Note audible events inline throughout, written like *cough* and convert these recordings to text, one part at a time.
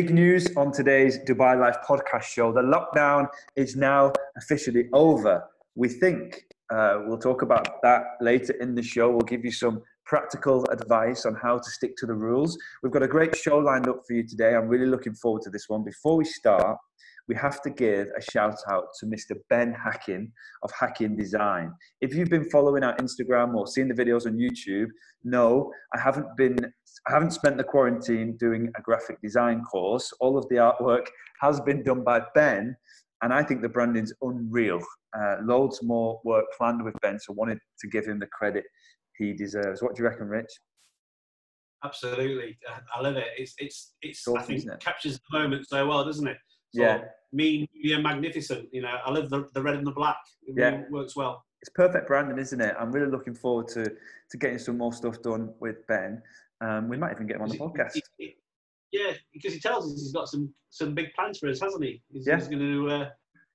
Big news on today's Dubai Life podcast show. The lockdown is now officially over. We think uh, we'll talk about that later in the show. We'll give you some practical advice on how to stick to the rules. We've got a great show lined up for you today. I'm really looking forward to this one. Before we start, we have to give a shout out to Mr. Ben Hacking of Hacking Design. If you've been following our Instagram or seen the videos on YouTube, no, I haven't been I haven't spent the quarantine doing a graphic design course. All of the artwork has been done by Ben, and I think the branding's unreal. Uh, loads more work planned with Ben, so wanted to give him the credit he deserves. What do you reckon, Rich? Absolutely, I love it. It's it's it's Awesome, I think it? captures the moment so well, doesn't it? Yeah. mean, yeah, magnificent. You know, I love the, the red and the black. It Yeah. really works well. It's perfect branding, isn't it? I'm really looking forward to to getting some more stuff done with Ben. Um, we might even get him on the podcast. yeah, because he tells us he's got some some big plans for us, hasn't he? He's, Yeah. he's going to uh,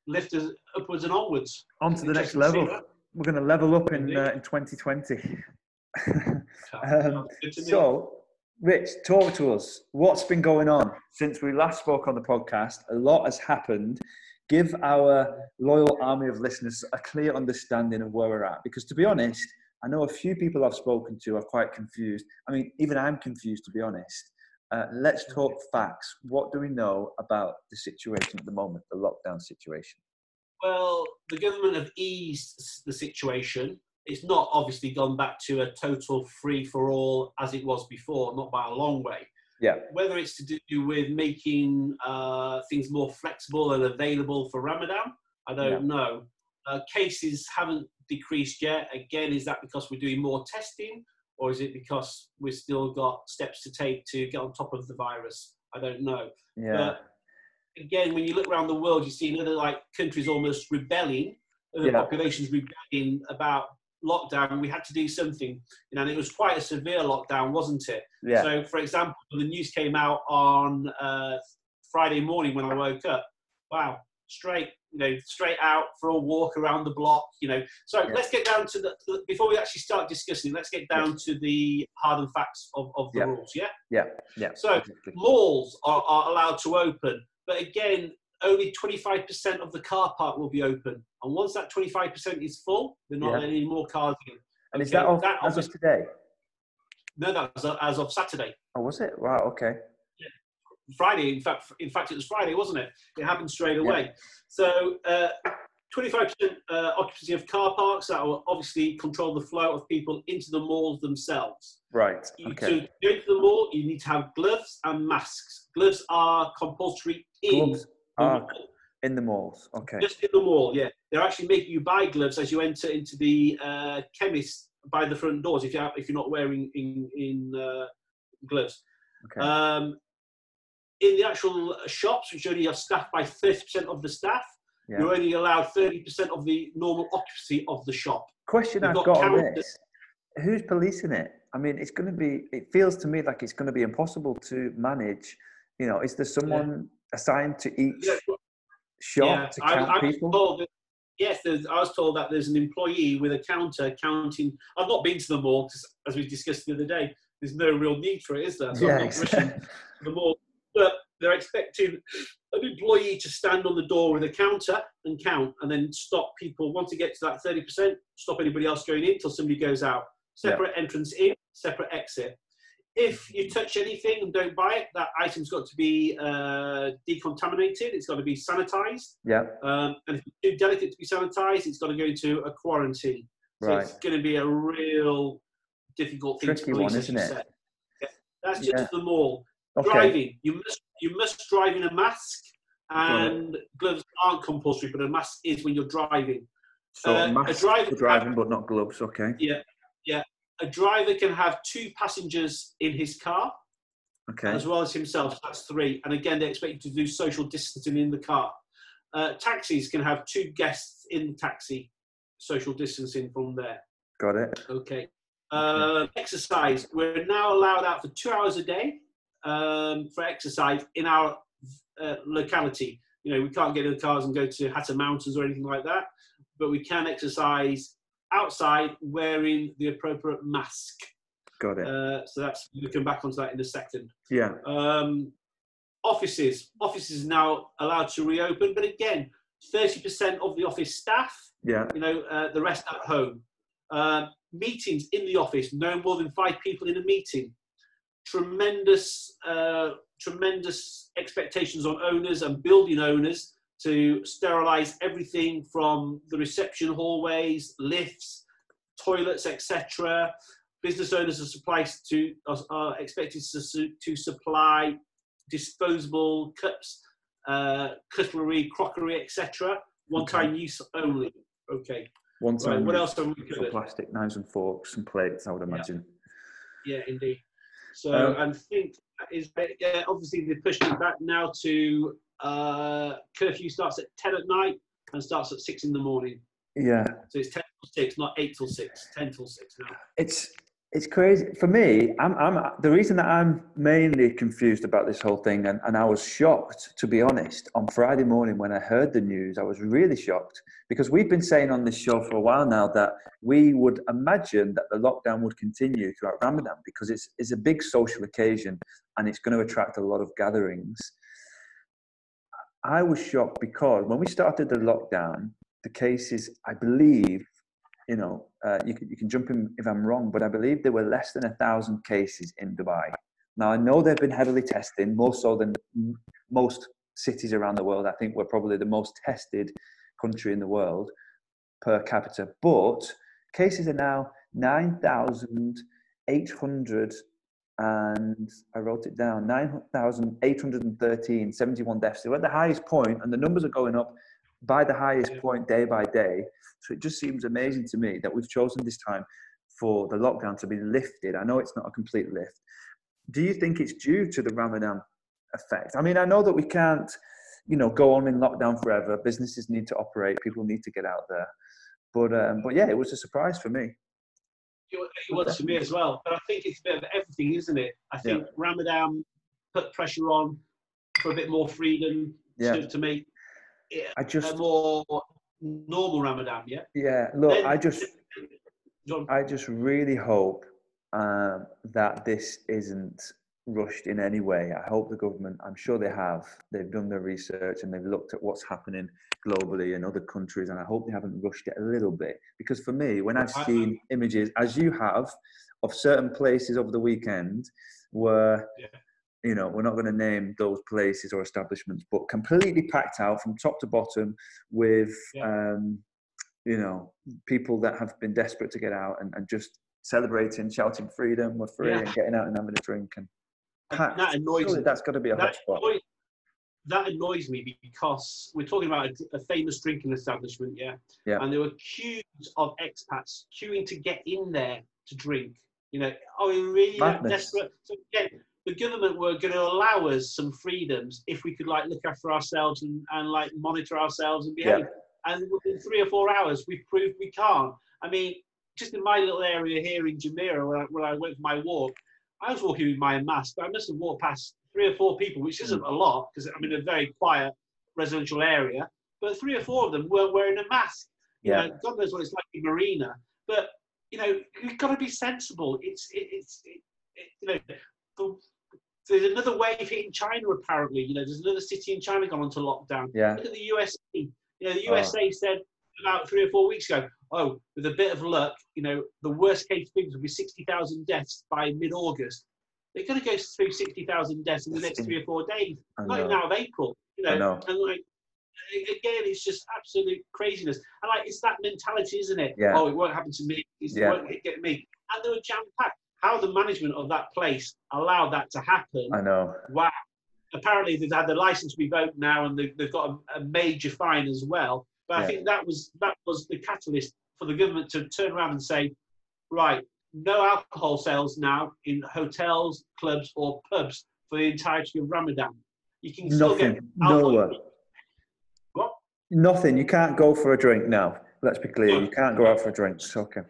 lift us upwards and onwards. On to the next Interesting to see level. We're going to level up in uh, in 2020. *laughs* um, Sounds good to me. so, Rich, talk to us. What's been going on since we last spoke on the podcast? A lot has happened. Give our loyal army of listeners a clear understanding of where we're at. Because to be honest, I know a few people I've spoken to are quite confused. I mean, even I'm confused, to be honest. Uh, let's talk facts. What do we know about the situation at the moment, the lockdown situation? Well, the government have eased the situation. It's not obviously gone back to a total free for all as it was before, not by a long way. Yeah, Whether it's to do with making uh, things more flexible and available for Ramadan, I don't know. Uh, cases haven't decreased yet. Again, is that because we're doing more testing, or is it because we've still got steps to take to get on top of the virus? I don't know yeah, But again, when you look around the world, you see other like countries almost rebelling, other Yeah. populations rebelling about lockdown. We had to do something, you know, and it was quite a severe lockdown, wasn't it? yeah, So, for example, the news came out on uh, Friday morning when I woke up. Wow, straight, you know, straight out for a walk around the block, you know. So Yeah. let's get down to the before we actually start discussing. Let's get down to the hard and facts of, of the Yeah. rules. Yeah. yeah, yeah. So malls are, are allowed to open, but again, only 25% of the car park will be open. And once that 25% is full, they're not Yeah. letting any more cars in. And is that, off, that as of today? No, that's as of Saturday. Oh, was it? Wow, okay. Friday, in fact, in fact, it was Friday, wasn't it? It happened straight away. So, uh, 25% uh, occupancy of car parks that will obviously control the flow of people into the malls themselves. Right, You- okay. To go to the mall, you need to have gloves and masks. Gloves are compulsory in Gloves mall. in the malls, okay. Just in the mall, yeah. They're actually making you buy gloves as you enter into the uh, chemist by the front doors if you're if you're not wearing in in uh, gloves. okay. Um, in the actual shops, which only are staffed by 30% of the staff, Yeah. you're only allowed 30% of the normal occupancy of the shop. Question you've I've got got on this who's policing it? I mean, it's going to be, it feels to me like it's going to be impossible to manage. You know, is there someone assigned to each Yeah, shop to count I was people? that, yes, I was told that there's an employee with a counter counting. I've not been to the mall 'cause as we discussed the other day. There's no real need for it, is there? So I'm yeah, not exactly. *laughs* to the mall. But they're expecting an employee to stand on the door with a counter and count, and then stop people. Once it gets to that 30%, stop anybody else going in until somebody goes out. Yeah. Separate entrance in, separate exit. If you touch anything and don't buy it, that item's got to be uh, decontaminated. It's got to be sanitized. yeah, Um, and if it's too delicate to be sanitized, it's got to go into a quarantine. So right. it's going to be a real difficult thing Tricky to police, one, isn't it? Yeah. That's just Yeah. the mall. Okay. Driving, you must you must drive in a mask, and gloves aren't compulsory, but a mask is when you're driving. So uh, a for driving, but not gloves. Okay. Yeah, yeah. A driver can have two passengers in his car Okay. as well as himself. So that's three. And again, they expect you to do social distancing in the car. Uh, taxis can have two guests in the taxi, social distancing from there. Got it. Okay. Uh, exercise. We're now allowed out for two hours a day um, for exercise in our uh, locality. You know, we can't get in the cars and go to Hatta Mountains or anything like that, but we can exercise outside wearing the appropriate mask. Got it. Uh, so that's we'll come back onto that in a second. yeah. Um, offices. Offices now allowed to reopen, but again, 30% of the office staff. Yeah. You know, uh, the rest at home. Uh, meetings in the office, no more than five people in a meeting. Tremendous, uh, tremendous expectations on owners and building owners to sterilize everything from the reception hallways, lifts, toilets, etc. Business owners are supplied to are expected to, to supply disposable cups, uh, cutlery, crockery, etc. One-time okay. use only. Okay. One time. Right, what else have we covered? Plastic knives and forks and plates, I would imagine. Yeah, yeah indeed. So um, I think is yeah, obviously they're pushing it back now to uh, curfew starts at ten at night and starts at six in the morning. Yeah. So it's ten till six, not eight till six. Ten till six now. It's it's crazy for me. I'm, I'm the reason that I'm mainly confused about this whole thing, and, and I was shocked to be honest. On Friday morning when I heard the news, I was really shocked because we've been saying on this show for a while now that we would imagine that the lockdown would continue throughout Ramadan because it's it's a big social occasion and it's going to attract a lot of gatherings. I was shocked because when we started the lockdown, the cases, I believe, you know, uh, you, can, you can jump in if I'm wrong, but I believe there were less than a thousand cases in Dubai. Now, I know they've been heavily testing, more so than most cities around the world. I think we're probably the most tested country in the world per capita, but cases are now 9,800 and I wrote it down 9,813, 71 deaths. We're at the highest point, and the numbers are going up by the highest point day by day. So it just seems amazing to me that we've chosen this time for the lockdown to be lifted. I know it's not a complete lift. Do you think it's due to the Ramadan effect? I mean, I know that we can't, you know, go on in lockdown forever. Businesses need to operate. People need to get out there. But um, but yeah, it was a surprise for me. It was for me as well. But I think it's a bit of everything, isn't it? I think yeah. Ramadan put pressure on for a bit more freedom yeah. to, to make I just a more normal Ramadan, yeah. Yeah, look, then, I just, I just really hope um, that this isn't rushed in any way. I hope the government, I'm sure they have, they've done their research and they've looked at what's happening globally in other countries, and I hope they haven't rushed it a little bit. Because for me, when I've seen images, as you have, of certain places over the weekend where yeah you know, we're not going to name those places or establishments, but completely packed out from top to bottom with, yeah. um, you know, people that have been desperate to get out and, and just celebrating, shouting freedom, we're free, yeah. and getting out and having a drink. And packed. that annoys Surely me. That's got to be a that hotspot. Annoys, that annoys me because we're talking about a, a, famous drinking establishment, yeah? yeah, and there were queues of expats queuing to get in there to drink. You know, are we really desperate? So again, the government were going to allow us some freedoms if we could like look after ourselves and, and like monitor ourselves and behave. Yeah. And within three or four hours, we've proved we can't. I mean, just in my little area here in Jumeirah, where I, where I went for my walk, I was walking with my mask. But I must have walked past three or four people, which isn't a lot because I'm in a very quiet residential area. But three or four of them weren't wearing a mask. Yeah. You know, God knows what it's like in Marina. But you know, you've got to be sensible. It's it, it's it, it, you know the there's another wave hitting China apparently. You know, there's another city in China gone onto lockdown. Yeah. Look at the USA. You know, the USA oh. said about three or four weeks ago, oh, with a bit of luck, you know, the worst case figures will be 60,000 deaths by mid-August. They're going to go through 60,000 deaths in the next three or four days, like now of April. You know, know, and like again, it's just absolute craziness. And like, it's that mentality, isn't it? Yeah. Oh, it won't happen to me. It yeah. won't get me. And they were jam packed how the management of that place allowed that to happen. I know. Wow. Apparently, they've had the license revoked now, and they've, they've got a, a, major fine as well. But yeah. I think that was that was the catalyst for the government to turn around and say, right, no alcohol sales now in hotels, clubs, or pubs for the entirety of Ramadan. You can still Nothing. get alcohol. Nowhere. What? Nothing. You can't go for a drink now. Let's be clear. You can't go out for drinks. Okay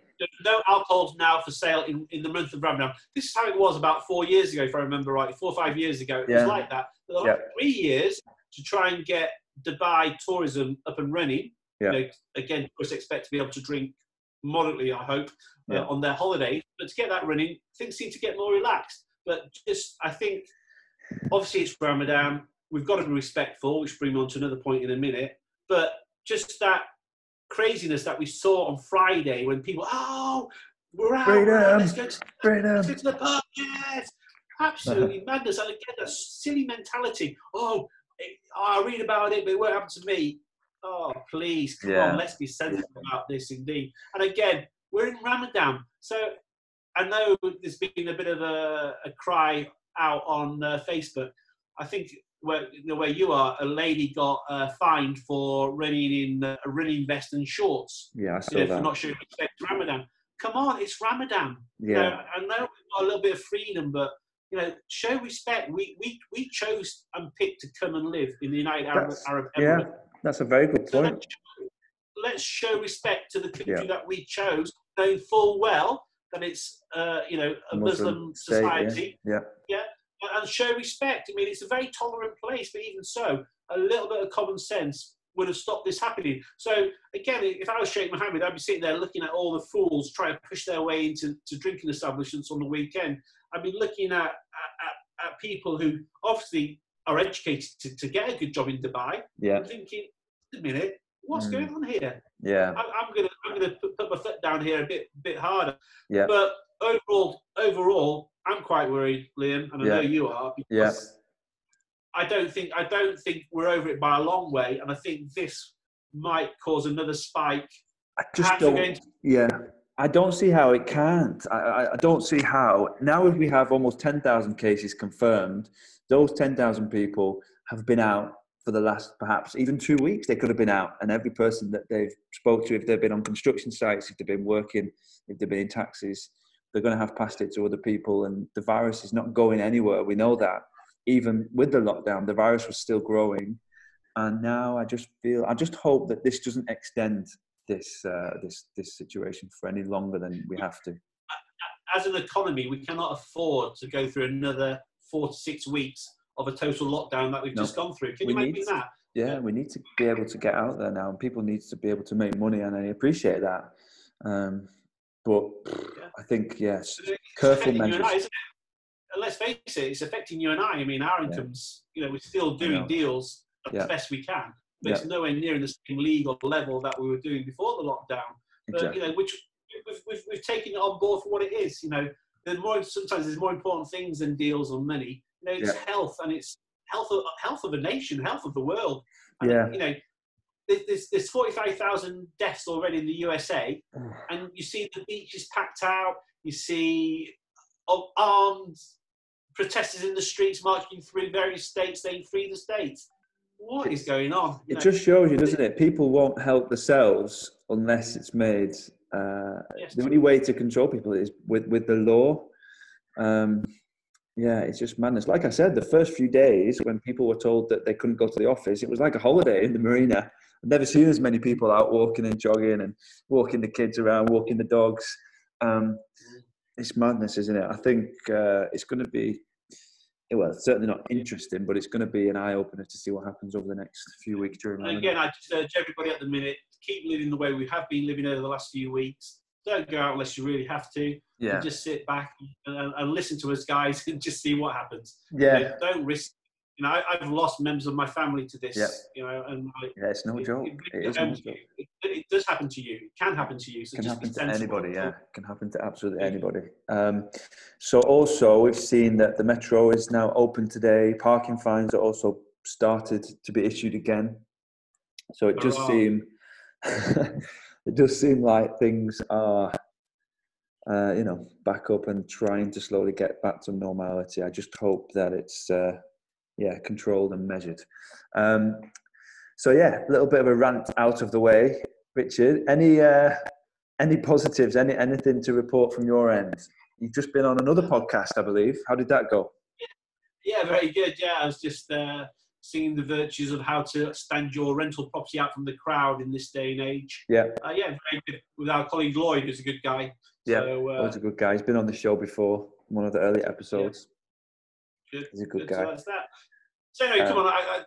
no alcohols now for sale in, in the month of Ramadan. This is how it was about four years ago, if I remember right. Four or five years ago, it yeah. was like that. The yeah. three years, to try and get Dubai tourism up and running, yeah. you know, again, of course, expect to be able to drink moderately, I hope, uh, on their holidays. But to get that running, things seem to get more relaxed. But just, I think obviously it's Ramadan. We've got to be respectful, which brings me on to another point in a minute. But just that craziness that we saw on Friday when people, oh, we're out, Freedom. let's go to, Freedom. let's go to the pub, yes. Absolutely madness. And again, that silly mentality. Oh, I read about it, but it won't happen to me. Oh, please, come Yeah. on, let's be sensible about this indeed. And again, we're in Ramadan. So I know there's been a bit of a, a cry out on uh, Facebook. I think where, you know, where you are, a lady got uh, fined for running in uh, a running vest and shorts Yeah, I you saw know, for that. not showing respect Ramadan. Come on, it's Ramadan. You Yeah, know, I know we've got a little bit of freedom, but you know, show respect. We we, we chose and picked to come and live in the United Arab, Arab yeah. That's a very good So point. let's, let's show respect to the country Yeah. that we chose, knowing full well that it's uh, you know a Muslim, state, yeah. society, Yeah, and- show respect. I mean, it's a very tolerant place, but even so, a little bit of common sense would have stopped this happening. So again, if I was Sheikh Mohammed, I'd be sitting there looking at all the fools trying to push their way into to drinking establishments on the weekend. I'd be looking at at, at, people who obviously are educated to, to get a good job in Dubai. yeah, I'm thinking, wait a minute, what's Mm. going on here? yeah, I, I'm gonna I'm gonna put, put my foot down here a bit bit harder. yeah. But overall, overall, I'm quite worried, Liam, and I know you are because Yeah. I don't think I don't think we're over it by a long way, and I think this might cause another spike. I just Perhaps don't. to- Yeah, I don't see how it can't. I, I, don't see how. Now, if we have almost 10,000 cases confirmed, those 10,000 people have been out for the last perhaps even two weeks. They could have been out, and every person that they've spoke to, if they've been on construction sites, if they've been working, if they've been in taxis, they're going to have passed it to other people, and the virus is not going anywhere. We know that. Even with the lockdown, the virus was still growing, and now I just feel, I just hope that this doesn't extend this uh, this this situation for any longer than we have to. as an economy, we cannot afford to go through another four to six weeks of a total lockdown that we've No. just gone through. Can We you imagine that? Yeah, we need to be able to get out there now, and people need to be able to make money, and I appreciate that. Um, but Yeah. I think yes, It's careful affecting you and measures. I, isn't it? And let's face it, it's affecting you and I. I mean, our Yeah. incomes, you know, we're still doing deals as Yeah. best we can, but Yeah. it's nowhere near in the same league or level that we were doing before the lockdown. But Exactly. you know, which we've, we've, we've taken it on board for what it is. You know, there's more sometimes there's more important things than deals or money. You know, it's Yeah. health and it's health of health of a nation, health of the world. And, Yeah. You know, there's there's 45,000 deaths already in the USA, *sighs* and you see the beaches packed out. You see of armed protesters in the streets marching through various states saying "Free the states." What is going on? You It know, just shows you, doesn't it? People won't help themselves unless it's made. Uh, yes. the only way to control people is with with the law. Um, yeah, it's just madness. Like I said, the first few days when people were told that they couldn't go to the office, it was like a holiday in the marina. I've never seen as many people out walking and jogging and walking the kids around, walking the dogs. Um, it's madness, isn't it? I think uh, it's going to be, well, it's certainly not interesting, but it's going to be an eye opener to see what happens over the next few weeks during And again, I just urge everybody at the minute keep living the way we have been living over the last few weeks. Don't go out unless you really have to. Yeah, And just sit back and, and listen to us, guys, *laughs* and just see what happens. You yeah, know, don't risk. You know, I, I've lost members of my family to this. Yeah. You know, and I, yeah. It's no it, joke. It, It no joke. It, it does happen to you. It can happen to you. So can happen to anybody yeah can happen to absolutely anybody um, so also we've seen that the metro is now open today parking fines are also started to be issued again so it does seem *laughs* it does seem like things are uh, you know back up and trying to slowly get back to normality i just hope that it's uh, yeah controlled and measured um, so yeah a little bit of a rant out of the way richard any uh, any positives any anything to report from your end you've just been on another podcast i believe how did that go Yeah, very good. Yeah, I was just uh, singing the virtues of how to stand your rental property out from the crowd in this day and age. yeah Uh, yeah, very good. With our colleague Lloyd, who's a good guy. yeah So, uh, Lloyd's a good guy he's been on the show before one of the early episodes good. he's a good good. guy So that's that. So anyway, come Um, on. I,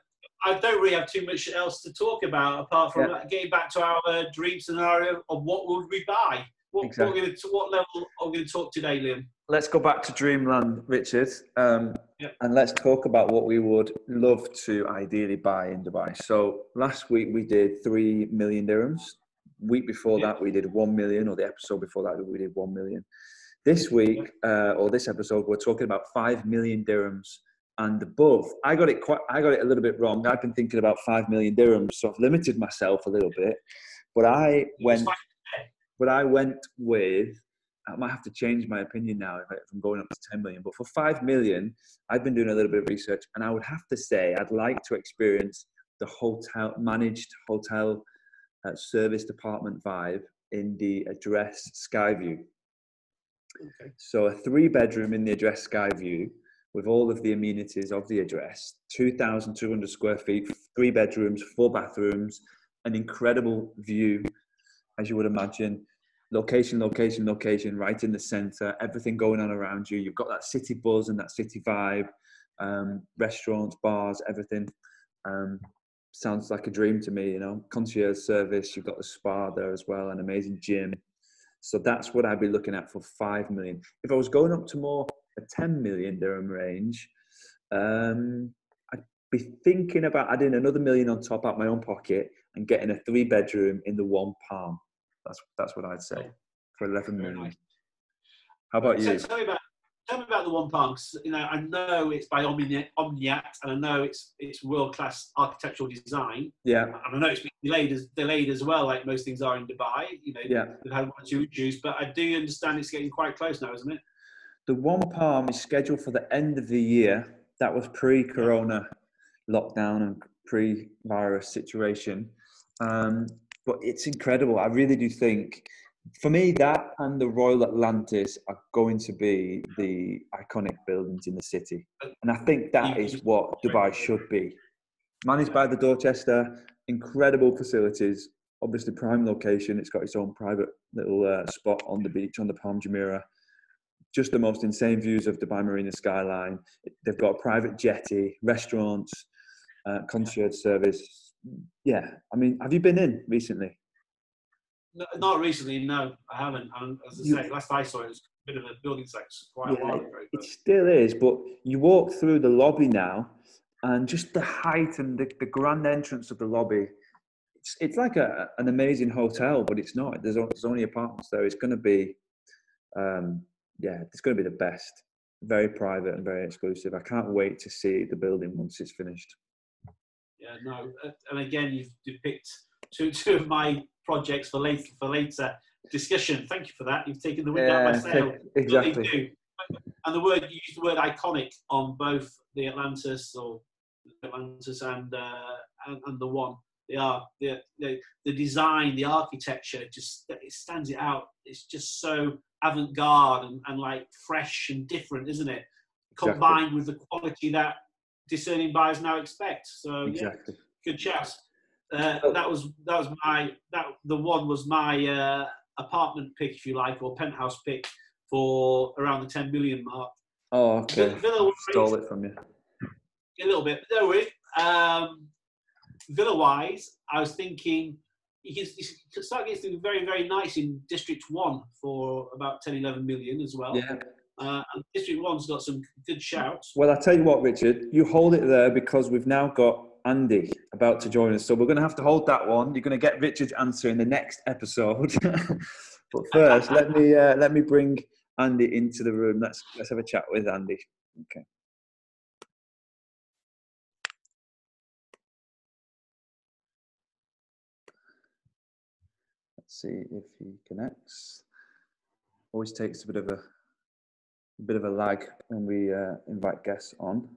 I, I don't really have too much else to talk about apart from Yeah. getting back to our uh, dream scenario of what would we buy. What, Exactly. what, gonna, what level are we going to talk today, Liam? let's go back to Dreamland, Richard, um, yep. and let's talk about what we would love to ideally buy in Dubai. So last week we did three million dirhams. Week before yep. that we did one million, or the episode before that we did one million. This week uh, or this episode we're talking about five million dirhams and above. I got it quite. I got it a little bit wrong. I've been thinking about five million dirhams, so I've limited myself a little bit. But I went. But I went with I might have to change my opinion now if, I'm going up to 10 million. But for 5 million, I've been doing a little bit of research and I would have to say I'd like to experience the hotel, managed hotel uh, service department vibe in the address Skyview. Okay. So a three bedroom in the address Skyview with all of the amenities of the address, 2,200 square feet, three bedrooms, four bathrooms, an incredible view, as you would imagine location, location, location, right in the center, everything going on around you. You've got that city buzz and that city vibe, um, restaurants, bars, everything. Um, sounds like a dream to me, you know. Concierge service, you've got the spa there as well, an amazing gym. So that's what I'd be looking at for five million. If I was going up to more a 10 million dirham range, um, I'd be thinking about adding another million on top out my own pocket and getting a three bedroom in the one palm. That's that's what I'd say for 11 million. How about you? tell me about tell me about the one palm. You know, I know it's by Omniyat, Omniyat and I know it's it's world class architectural design. Yeah. And I know it's been delayed as delayed as well, like most things are in Dubai. You know, yeah. they've had one two issues, but I do understand it's getting quite close now, isn't it? The one palm is scheduled for the end of the year. That was pre-corona lockdown and pre-virus situation. Um, but it's incredible. I really do think, for me, that and the Royal Atlantis are going to be the iconic buildings in the city, and I think that is what Dubai should be. Managed by the Dorchester, incredible facilities, obviously prime location. It's got its own private little uh, spot on the beach on the Palm Jumeirah. Just the most insane views of Dubai Marina skyline. They've got a private jetty, restaurants, uh, concierge service, yeah, I mean, have you been in recently? No, not recently, no, I haven't. And as I you, say, last I saw it was a bit of a building site quite yeah, a while ago. It still is, but you walk through the lobby now, and just the height and the, the grand entrance of the lobby, it's, it's like a, an amazing hotel, but it's not. There's, there's only apartments there. It's going to be, um, yeah, it's going to be the best. Very private and very exclusive. I can't wait to see the building once it's finished yeah, no. And again, you've, picked two, two of my projects for later for later discussion. Thank you for that. You've taken the wind yeah, out of my sail. *laughs* Exactly. And the word you used the word iconic on both the Atlantis or Atlantis and uh, and, and, the one. They are the, the the design, the architecture, just it stands it out. It's just so avant-garde and, and like fresh and different, isn't it? Combined exactly. with the quality that discerning buyers now expect. So exactly. yeah, good chat. Uh, oh. that was that was my that the one was my uh, apartment pick, if you like, or penthouse pick for around the 10 million mark. Oh, okay. Villa Stole it from you. A little bit. There we um, Villa wise, I was thinking you can, start getting something very, very nice in District 1 for about 10, 11 million as well. Yeah. Uh, and District One's got some good shouts. Well, I tell you what, Richard, you hold it there because we've now got Andy about to join us. So we're going to have to hold that one. You're going to get Richard's answer in the next episode. *laughs* but first, let me uh, let me bring Andy into the room. Let's let's have a chat with Andy. Okay. See if he connects. Always takes a bit of a a bit of a lag when we uh, invite guests on.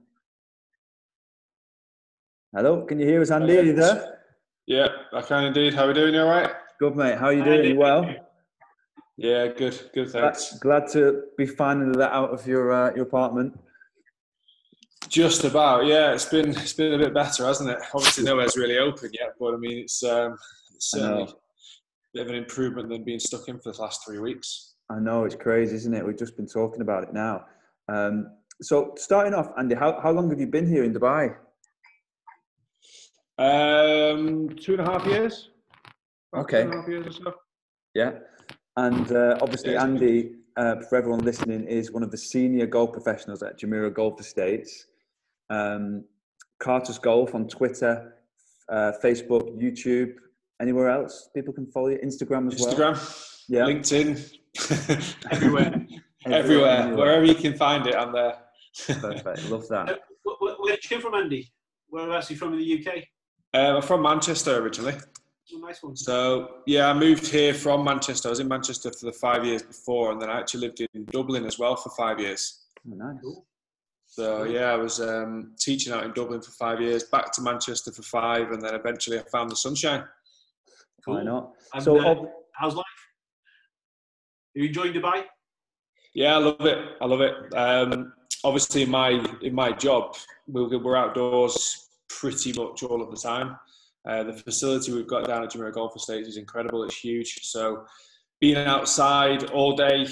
Hello, can you hear us, Andy? Are you there? Yeah, I can indeed. How are we doing? You all right? Good, mate. How are you doing? You well? Yeah, good. Good, thanks. Glad, glad to be finally let out of your uh, your apartment. Just about, yeah. It's been it's been a bit better, hasn't it? Obviously, nowhere's really open yet, but I mean, it's, um, it's certainly a bit of an improvement than being stuck in for the last three weeks. I know it's crazy, isn't it? We've just been talking about it now. Um, so, starting off, Andy, how, how long have you been here in Dubai? Um, two and a half years. Okay. Two and a half years or so. Yeah, and uh, obviously, yeah, Andy uh, for everyone listening, is one of the senior golf professionals at Jumeirah Golf Estates. Um, Carter's Golf on Twitter, uh, Facebook, YouTube, anywhere else people can follow you. Instagram as Instagram, well. Instagram, yeah. LinkedIn, *laughs* everywhere. everywhere, wherever you can find it, I'm there. Perfect, *laughs* love that. Uh, where, where you come from, Andy? Whereabouts are you from in the UK? Uh, I'm from Manchester originally. nice one. So yeah, I moved here from Manchester. I was in Manchester for the five years before, and then I actually lived in Dublin as well for five years. Oh, nice. Cool. So yeah, I was um, teaching out in Dublin for five years, back to Manchester for five, and then eventually I found the sunshine. Why not? so, uh, how's life? Are you enjoying Dubai? Yeah, I love it. I love it. Um, obviously, in my in my job, we're, we're outdoors pretty much all of the time. Uh, the facility we've got down at Jumeirah Golf Estates is incredible. It's huge. So being outside all day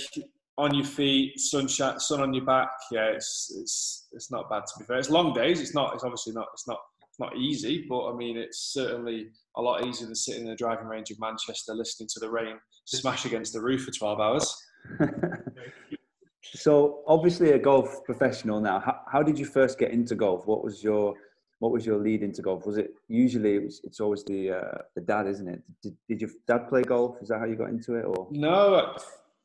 on your feet, sunshine, sun on your back, yeah, it's it's it's not bad to be fair. It's long days. It's not. It's obviously not. It's not. Not easy, but I mean, it's certainly a lot easier than sitting in the driving range of Manchester listening to the rain smash against the roof for 12 hours. *laughs* so obviously a golf professional now. How, how, did you first get into golf? What was your what was your lead into golf? Was it usually it was, it's always the uh, the dad isn't it? Did, did your dad play golf? Is that how you got into it or? No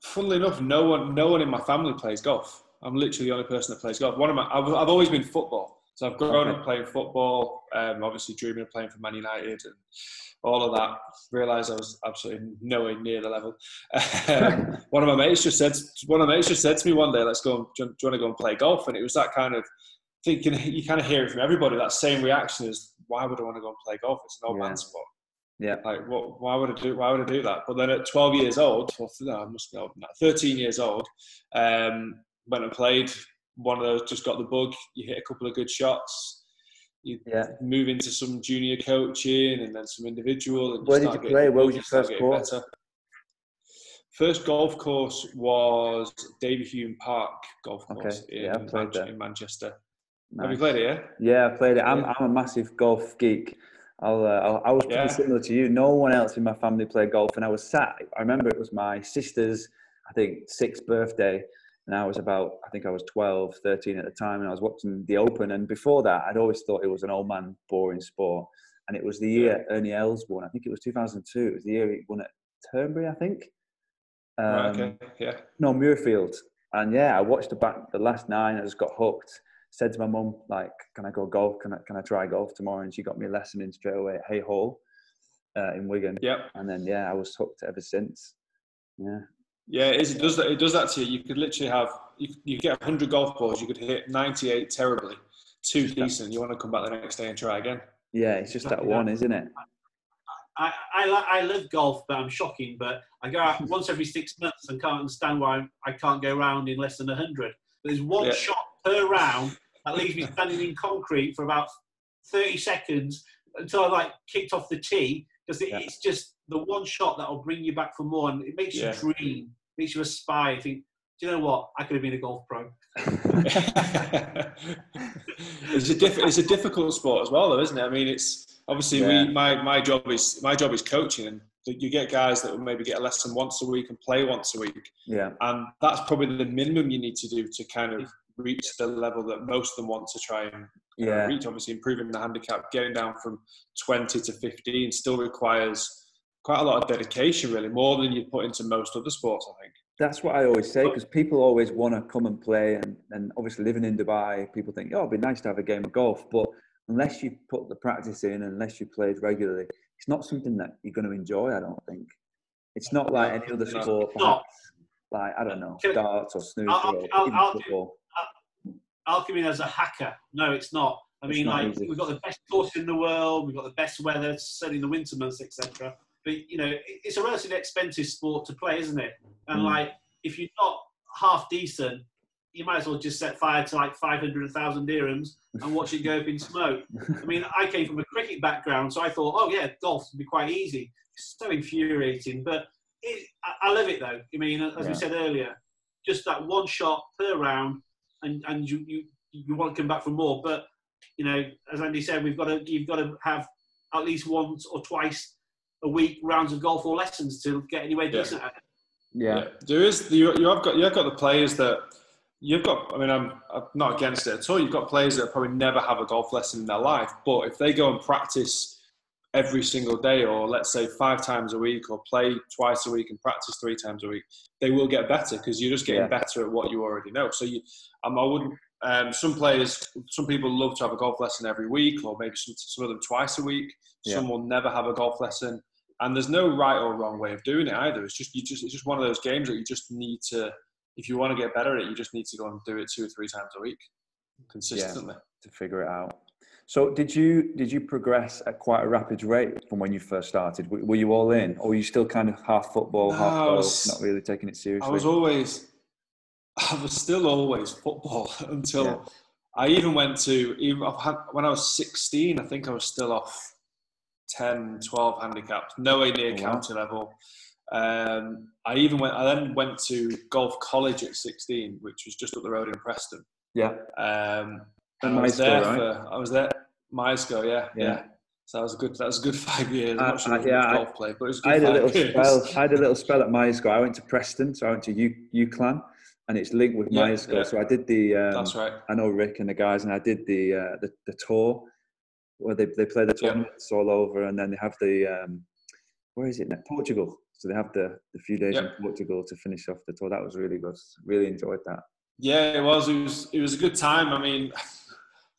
funnily enough no one no one in my family plays golf. I'm literally the only person that plays golf. One of my i've, I've always been football so i've grown up playing football um, obviously dreaming of playing for man united and all of that. Realised I was absolutely nowhere near the level. *laughs* Um, one of my mates just said, one of my mates just said to me one day, "Let's go. And, do, you, want to go and play golf?" And it was that kind of thinking. *laughs* You kind of hear it from everybody. That same reaction is, "Why would I want to go and play golf? It's an old yeah. man sport." Yeah. Like, what? Why would I do? Why would I do that? But then at 12 years old, or no, I must be old, 13 years old, um, went and played. One of those just got the bug. You hit a couple of good shots you yeah. move into some junior coaching and then some individual. And Where did you play? Where was your first course? Better. First golf course was Davyhulme Park Golf Course okay. yeah, in, Man- in Manchester. Nice. Have you played it? Yeah. Yeah, I played it. I'm, I'm a massive golf geek. I'll, uh, I'll, i was pretty yeah. similar to you. No one else in my family played golf, and I was sat. I remember it was my sister's, I think, sixth birthday, and I was about, I think I was 12, 13 at the time, and I was watching the Open. And before that, I'd always thought it was an old man, boring sport. And it was the year Ernie Els won. I think it was 2002. It was the year he won at Turnberry, I think. Um, okay, yeah. No, Muirfield. And yeah, I watched the back, the last nine. I just got hooked. Said to my mum, like, "Can I go golf? Can I can I try golf tomorrow?" And she got me a lesson in straight away at Haigh Hall uh, in Wigan. Yep. And then yeah, I was hooked ever since. Yeah. Yeah, it, is, it does that. It does that to you. You could literally have you, you get 100 golf balls. You could hit 98 terribly, two decent. You want to come back the next day and try again. Yeah, it's just that one, isn't it? I, I, I love golf, but I'm shocking. But I go out once every six months and can't understand why I can't go around in less than 100. There's one yeah. shot per round that leaves me standing in concrete for about 30 seconds until I like kicked off the tee because it, yeah. it's just the one shot that will bring you back for more and it makes yeah. you dream makes you aspire. You think, do you know what? I could have been a golf pro. *laughs* it's a diff- it's a difficult sport as well, though, isn't it? I mean, it's obviously yeah. we my my job is my job is coaching, and you get guys that will maybe get a lesson once a week and play once a week. Yeah, and that's probably the minimum you need to do to kind of reach the level that most of them want to try and uh, yeah. reach. Obviously, improving the handicap, getting down from twenty to fifteen, still requires quite a lot of dedication, really, more than you put into most other sports, I think. That's what I always say because people always want to come and play, and, and obviously living in Dubai, people think, oh, it'd be nice to have a game of golf, but unless you put the practice in, unless you played regularly, it's not something that you're going to enjoy. I don't think it's not like any other sport, perhaps, like I don't know, darts or snooker I'll, or I'll, I'll, football. I'll come in as a hacker. No, it's not. I mean, like easy. we've got the best course in the world, we've got the best weather, certainly in the winter months, etc but you know, it's a relatively expensive sport to play, isn't it? And mm. like, if you're not half decent, you might as well just set fire to like 500,000 dirhams and watch it go up in *laughs* smoke. I mean, I came from a cricket background, so I thought, oh yeah, golf would be quite easy. It's so infuriating, but it, I, I, love it though. I mean, as yeah. we said earlier, just that one shot per round, and and you you you want to come back for more. But you know, as Andy said, we've got to you've got to have at least once or twice a week rounds of golf or lessons to get anywhere decent yeah. at it. Yeah. yeah. there is. You, you have got you have got the players that you've got. I mean, I'm, I'm not against it at all. You've got players that probably never have a golf lesson in their life, but if they go and practice every single day, or let's say five times a week, or play twice a week and practice three times a week, they will get better because you're just getting yeah. better at what you already know. So you, um, I wouldn't. Um, some players, some people love to have a golf lesson every week, or maybe some, some of them twice a week. Yeah. Some will never have a golf lesson, and there's no right or wrong way of doing it either. It's just you just it's just one of those games that you just need to. If you want to get better at it, you just need to go and do it two or three times a week, consistently yeah, to figure it out. So did you did you progress at quite a rapid rate from when you first started? Were you all in, or were you still kind of half football, no, half not really taking it seriously? I was always, I was still always football *laughs* until yeah. I even went to even when I was 16. I think I was still off 10, 12 handicaps, nowhere near oh, county level. Um, I even went. I then went to golf college at 16, which was just up the road in Preston. Yeah. Um, and I was there right? for I was there Myerscough, yeah, yeah, yeah. So that was a good that was a good *laughs* five years. I'm not sure I, yeah, golf play, but it was I had a little years. spell. *laughs* I had a little spell at Myerscough. I went to Preston, so I went to U UCLan, and it's linked with yeah, Myerscough. Yeah. So I did the. Um, That's right. I know Rick and the guys, and I did the uh, the, the tour where they they play the tournaments all over, and then they have the um, where is it? Now? Portugal. So they have the the few days in Portugal to finish off the tour. That was really good. Really enjoyed that. Yeah, it was. It was. It was a good time. I mean. *sighs*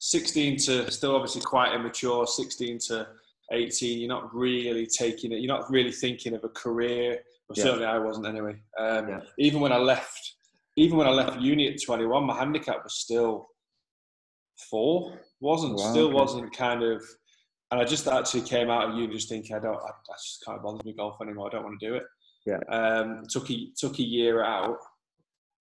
16 to still obviously quite immature, 16 to 18, you're not really taking it, you're not really thinking of a career. Well, yeah. certainly I wasn't anyway. Um, yeah. Even when I left, even when I left uni at 21, my handicap was still four. Wasn't wow, still okay. wasn't kind of, and I just actually came out of uni just thinking I don't, I, I just can't bother me golf anymore. I don't want to do it. Yeah. Um, took a took a year out.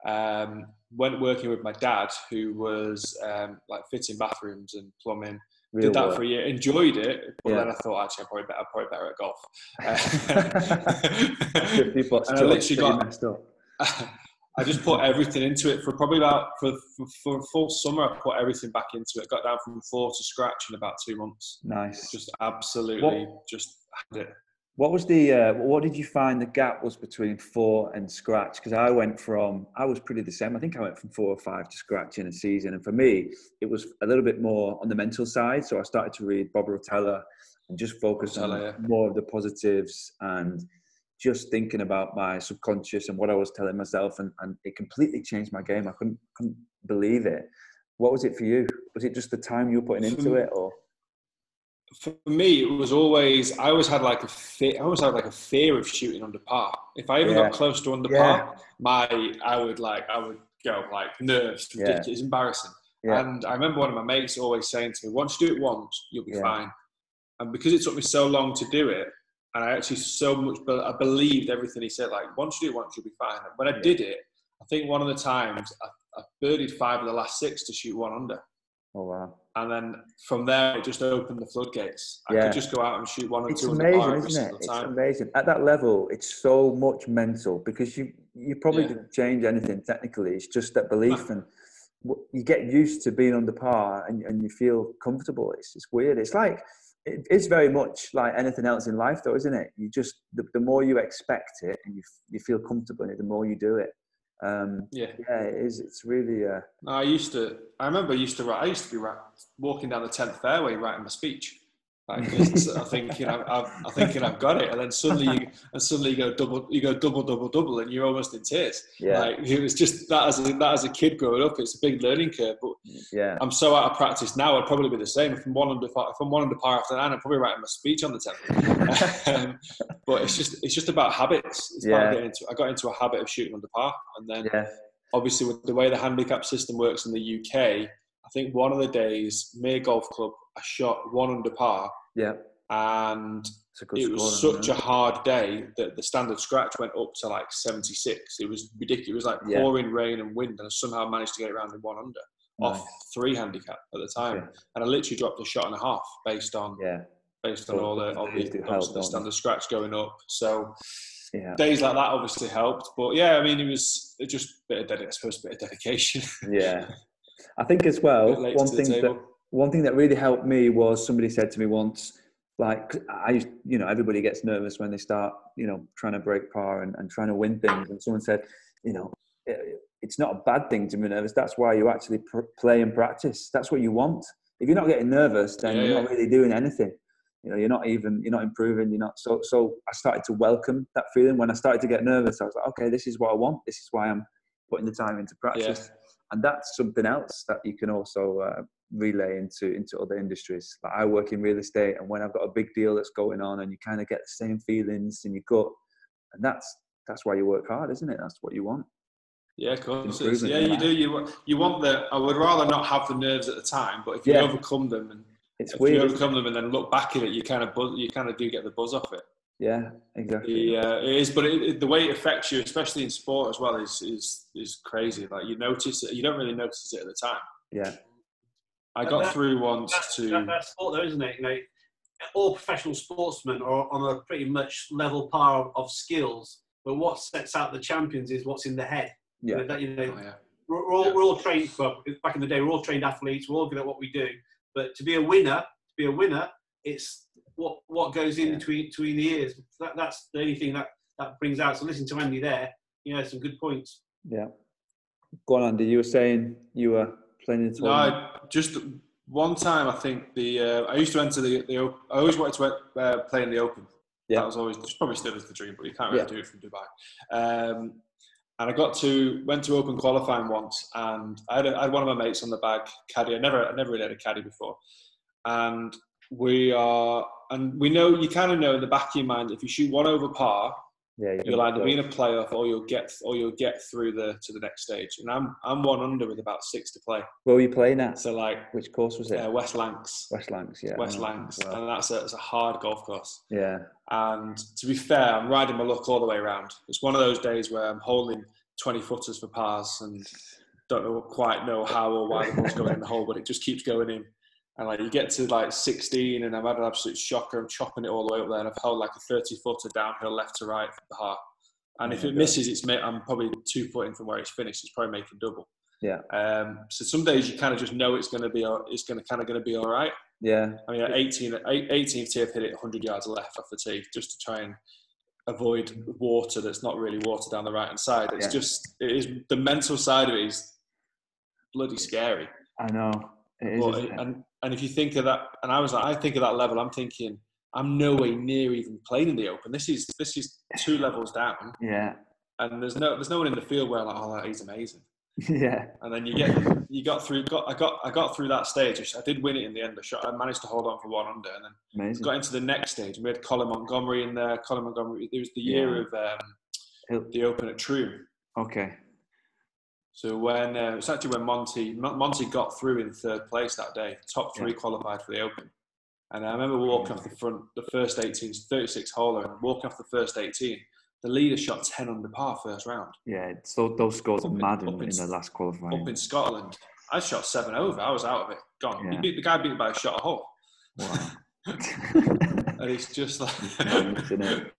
Um, went working with my dad, who was um, like fitting bathrooms and plumbing. Real did that work. for a year, enjoyed it, but yeah. then I thought actually I'm probably better, I'm probably better at golf. *laughs* *laughs* and I literally got messed up. *laughs* I just put everything into it for probably about for, for, for full summer. I put everything back into it. Got down from four to scratch in about two months. Nice. Just absolutely, what, just had it. What was the uh, what did you find the gap was between four and scratch? Because I went from I was pretty the same. I think I went from four or five to scratch in a season, and for me it was a little bit more on the mental side. So I started to read Bob Rotella and just focus Rotella, on yeah. more of the positives and just thinking about my subconscious and what I was telling myself, and, and it completely changed my game. I couldn't couldn't believe it. What was it for you? Was it just the time you were putting into it, or? for me, it was always I always had like a fear. I always had like a fear of shooting under par. If I even yeah. got close to under yeah. par, my I would like I would go like nerves, ridiculous, yeah. it's embarrassing. And I remember one of my mates always saying to me, "Once you do it once, you'll be fine." And because it took me so long to do it, and I actually so much, I believed everything he said. Like once you do it once, you'll be fine. And when I did it, I think one of the times I, I birdied five of the last six to shoot one under. Oh wow! And then from there, it just opened the floodgates. I yeah. could just go out and shoot one or it's two. It's amazing, isn't it? It's amazing. At that level, it's so much mental because you you probably yeah. didn't change anything technically. It's just that belief and you get used to being under par and, and you feel comfortable. It's just weird. It's like it's very much like anything else in life, though, isn't it? You just the, the more you expect it and you you feel comfortable in it, the more you do it. Um, yeah, yeah, it is. It's really. Uh, I used to. I remember I used to write. I used to be write, walking down the tenth fairway writing my speech. Like, I think you know, I've, I thinking I've got it, and then suddenly you, and suddenly you go double, you go double, double, double, and you're almost in tears. Yeah, like it was just that as a, that as a kid growing up, it's a big learning curve. But yeah, I'm so out of practice now. I'd probably be the same. If I'm one under, if I'm one under par after nine, I'm probably writing my speech on the tenth. *laughs* um, but it's just it's just about habits. It's yeah. Into, I got into a habit of shooting under par, and then yeah. obviously with the way the handicap system works in the UK, I think one of the days, Mere Golf Club, I shot one under par yeah. And it was such a hard day that the standard scratch went up to like 76. It was ridiculous. It was like yeah. pouring rain and wind, and I somehow managed to get it around in one under nice. off three handicap at the time. And I literally dropped a shot and a half based on yeah. based on all the, all the, help, the standard scratch going up. So yeah. days like that obviously helped. But yeah, I mean, it was just a bit of dedication. I suppose a bit of dedication. yeah, *laughs* I think as well. one thing that one thing that really helped me was somebody said to me once, like I you know, everybody gets nervous when they start, you know, trying to break par and, and trying to win things. And someone said, you know, it's not a bad thing to be nervous. That's why you actually pr- play and practice. That's what you want. If you're not getting nervous, then yeah, you're not really doing anything. You know, you're not even you're not improving. You're not so. So I started to welcome that feeling. When I started to get nervous, I was like, okay, this is what I want. This is why I'm putting the time into practice. Yeah. And that's something else that you can also uh, relay into into other industries. Like I work in real estate, and when I've got a big deal that's going on, and you kind of get the same feelings in your gut, and that's that's why you work hard, isn't it? That's what you want. Yeah, of course. Yeah, you do. You you want the. I would rather not have the nerves at the time, but if you yeah. overcome them and it's if weird, you overcome them and then look back at it, you kind of buzz, you kind of do get the buzz off it. Yeah, exactly. Yeah, uh, it is, but it, it, the way it affects you, especially in sport as well, is is is crazy. Like you notice it, you don't really notice it at the time. Yeah. I got that, through once that's, to. That, that's sport, though, isn't it? You know, all professional sportsmen are on a pretty much level par of skills, but what sets out the champions is what's in the head. Yeah. You know, that, you know oh, yeah. We're, we're, all, yeah. we're all trained. Well, back in the day, we're all trained athletes. We're all good at what we do. But to be a winner, to be a winner, it's what what goes in yeah. between between the ears. That, that's the only thing that that brings out. So listen to Andy there. You know, some good points. Yeah. Go on, Andy. You were saying you were No, just one time. I think the uh, I used to enter the the. I always wanted to uh, play in the Open. Yeah. That was always probably still is the dream, but you can't really yeah. do it from Dubai. Um, and I got to went to Open qualifying once, and I had, a, I had one of my mates on the bag caddy. I never I never really had a caddy before, and we are and we know you kind of know in the back of your mind if you shoot one over par, yeah, you will either be in a playoff or you'll get or you'll get through the to the next stage. And I'm I'm one under with about six to play. Where were you playing at? So like which course was it? Uh, West Lancs. West Lancs, yeah. West Lancs, well. and that's a, it's a hard golf course. Yeah. And to be fair, I'm riding my luck all the way around. It's one of those days where I'm holding 20 footers for pars and don't know quite know how or why the ball's going in the hole, but it just keeps going in. And like you get to like 16, and I've had an absolute shocker. I'm chopping it all the way up there, and I've held like a 30 footer downhill left to right from the heart. And if it misses, it's made, I'm probably two foot in from where it's finished. It's probably making double. Yeah. Um, so some days you kind of just know it's going to be, it's going to kind of going to be all right. Yeah. I mean, at 18, 18th tee, I've hit it 100 yards left off the tee just to try and avoid water that's not really water down the right hand side. It's yeah. just, it is the mental side of it is bloody scary. I know. It is, but, and and if you think of that, and I was like, I think of that level, I'm thinking, I'm nowhere near even playing in the open. This is this is two levels down. Yeah. And there's no there's no one in the field where I'm like, oh, he's amazing. *laughs* Yeah. And then you get you got through got I got I got through that stage. I did win it in the end. I shot I managed to hold on for one under, and then amazing. got into the next stage. And we had Colin Montgomerie in there. Colin Montgomerie. It was the year yeah. of um, the Open at Troon. Okay. So when uh, it's actually when Monty Monty got through in third place that day, top three yeah. qualified for the Open, and I remember walking off the front, the first 18, 36 holer, and walking off the first 18. The leader shot 10 under par first round. Yeah, so those scores are mad in, in, in, the last qualifying. Up in Scotland, I shot seven over. I was out of it, gone. Yeah. Beat the guy beat me by a shot a hole. Wow. *laughs* and it's just like *laughs*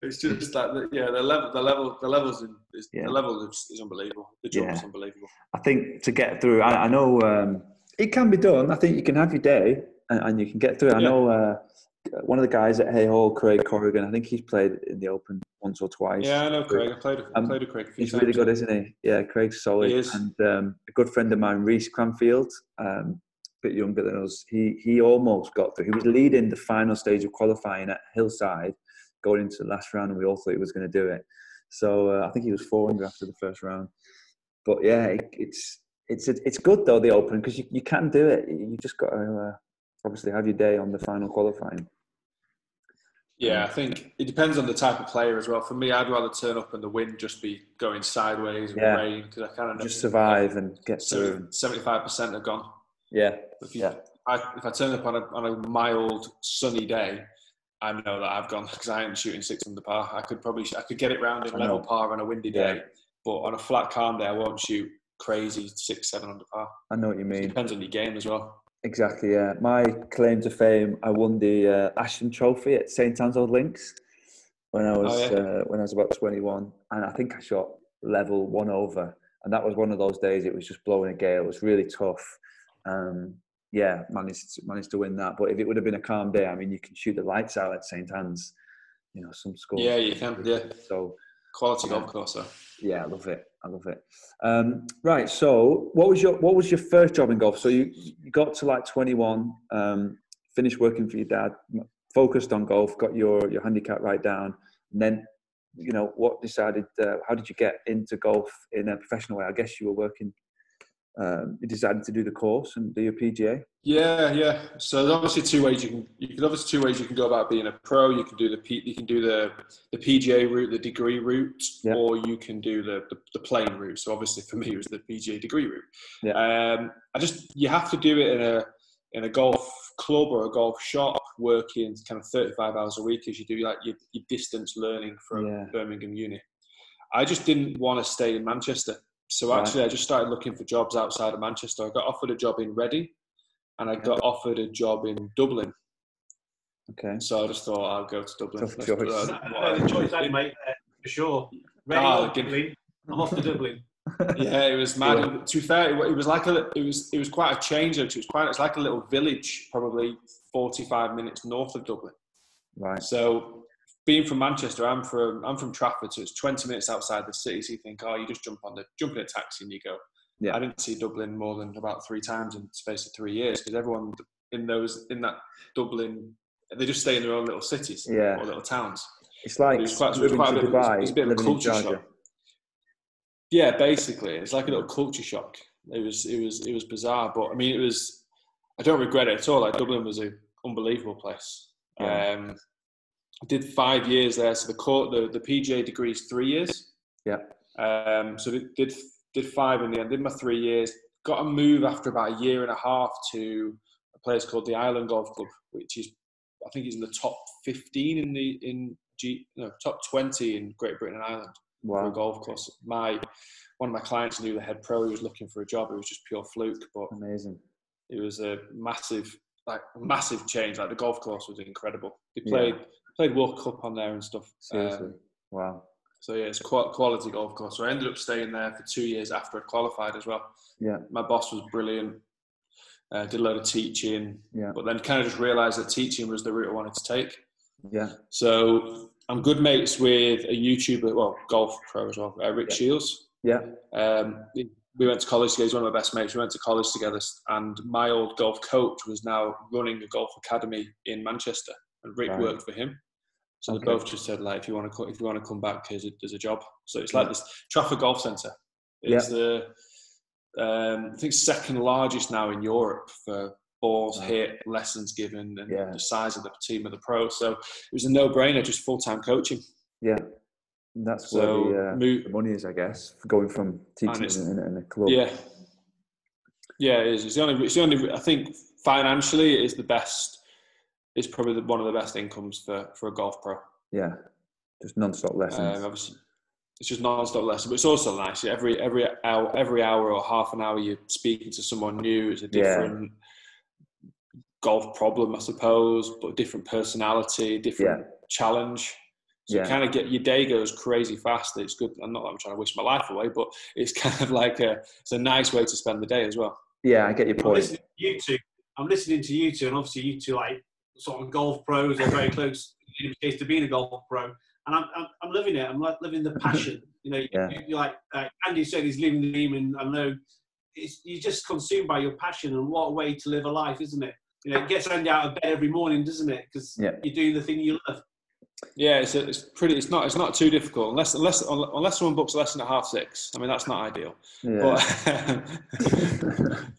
it's just like the, yeah the level the level the levels is, yeah. the level is, is, unbelievable the jump yeah. is unbelievable i think to get through i, I know um, it can be done i think you can have your day and, and you can get through it. i yeah. know uh, one of the guys at Haigh Hall, Craig Corrigan. I think he's played in the Open once or twice. Yeah, I know Craig. I played, I um, played with Craig. he's times. really good, isn't he? Yeah, Craig's solid. He is. And um, a good friend of mine, Reese Cranfield, um, bit younger than us, he he almost got through. He was leading the final stage of qualifying at Hillside, going into the last round, and we all thought he was going to do it. So uh, I think he was 400 after the first round. But yeah, it, it's it's it's good though the Open because you, you can do it. You just got to uh, obviously have your day on the final qualifying. Yeah, I think it depends on the type of player as well. For me, I'd rather turn up and the wind just be going sideways and yeah. rain because I kind of just survive and get through. Seventy-five percent are gone. Yeah. If, you, yeah. I, if I turn up on a, on a mild sunny day, I know that I've gone *laughs* because I am shooting six under par. I could probably I could get it round in level par on a windy day, yeah. but on a flat calm day, I won't shoot crazy six seven under par. I know what you mean. It depends on your game as well. Exactly. Yeah. My claim to fame, I won the uh, Ashton Trophy at St Anne's Old Links when I was oh, yeah. uh, when I was about twenty one, and I think I shot level one over, and that was one of those days. It was just blowing a gale. It was really tough. Um, yeah, managed to, managed to win that. But if it would have been a calm day, I mean, you can shoot the lights out at St Anne's. You know, some scores. Yeah, you can. Yeah. So quality golf course. So. Yeah, I love it. I love it. Um, right. So, what was your what was your first job in golf? So you, you got to like 21, um, finished working for your dad, focused on golf, got your your handicap right down, and then you know what decided? Uh, how did you get into golf in a professional way? I guess you were working um, you decided to do the course and do your PGA? Yeah, yeah. So there's obviously two ways you can. You can obviously two ways you can go about being a pro. You can do the P, you can do the the PGA route, the degree route, yeah. or you can do the, the, the playing route. So obviously for me it was the PGA degree route. Yeah. Um, I just you have to do it in a in a golf club or a golf shop, working kind of 35 hours a week as you do like your, your distance learning from yeah. Birmingham Uni. I just didn't want to stay in Manchester. So actually, right. I just started looking for jobs outside of Manchester. I got offered a job in Reading, and I got offered a job in Dublin. Okay. So I just thought I'll go to Dublin. Tough choice. Uh, the choice I made for sure. Reading ah, Dublin. I'm off to Dublin. *laughs* yeah, it was mad. Yeah. To be fair, it was like a, it was it was quite a change. It was quite it's like a little village, probably 45 minutes north of Dublin. Right. So being from Manchester, I'm from I'm from Trafford, so it's 20 minutes outside the city. So you think, oh, you just jump on the jump in a taxi and you go. Yeah. I didn't see Dublin more than about three times in the space of three years because everyone in those in that Dublin, they just stay in their own little cities yeah. or little towns. It's like it's quite, it's quite a bit, Dubai, it's a bit of a culture shock. Yeah, basically, it's like a little culture shock. It was it was it was bizarre, but I mean, it was. I don't regret it at all. Like Dublin was an unbelievable place. Yeah. Um, did five years there. So the court, the, the PGA degree is three years. Yeah. Um, so did did five in the end. Did my three years. Got a move after about a year and a half to a place called the Island Golf Club, which is I think is in the top fifteen in the in G no top twenty in Great Britain and Ireland wow. for a golf course. My one of my clients knew the head pro. He was looking for a job. It was just pure fluke, but amazing. It was a massive like massive change. Like the golf course was incredible. They played yeah played World Cup on there and stuff. Seriously, um, wow. So yeah, it's quite quality golf course. So I ended up staying there for two years after I qualified as well. Yeah, my boss was brilliant. Uh, did a lot of teaching. Yeah, but then kind of just realised that teaching was the route I wanted to take. Yeah. So I'm good mates with a YouTuber, well, golf pro as well, uh, Rick yeah. Shiels. Yeah. Um, we went to college together. He's one of my best mates. We went to college together, and my old golf coach was now running a golf academy in Manchester, and Rick right. worked for him. So okay. they both just said like, if you want to if you want to come back, there's a, there's a job. So it's like this Trafford Golf Centre. It's yeah. the um, I think second largest now in Europe for balls wow. hit, lessons given, and yeah. the size of the team of the pro. So it was a no-brainer, just full-time coaching. Yeah, that's so where the, uh, move, the, money is, I guess, going from teaching in, in, a club. Yeah, yeah, it is. It's the only. It's the only. I think financially, it is the best it's probably the, one of the best incomes for, for a golf pro. Yeah, just non-stop lessons. Um, obviously, it's just non-stop lessons, but it's also nice. Every every hour, every hour or half an hour, you're speaking to someone new. It's a different yeah. golf problem, I suppose, but different personality, different yeah. challenge. So yeah. kind of get your day goes crazy fast. It's good. I'm not. I'm trying to wish my life away, but it's *laughs* kind of like a. It's a nice way to spend the day as well. Yeah, I get your point. I'm you two. I'm listening to you two, and obviously you two like sort of golf pros or very close in case to being a golf pro. And I'm, I'm, I'm living it. I'm like living the passion. *laughs* You know, yeah. you, like uh, Andy said, he's living the dream, and I know it's, you're just consumed by your passion. And what a way to live a life, isn't it? You know, it gets Andy out of bed every morning, doesn't it? Because yeah. you're doing the thing you love. Yeah, it's, a, it's pretty. It's not. It's not too difficult unless unless unless someone books a lesson at half six. I mean, that's not ideal. Yeah. But,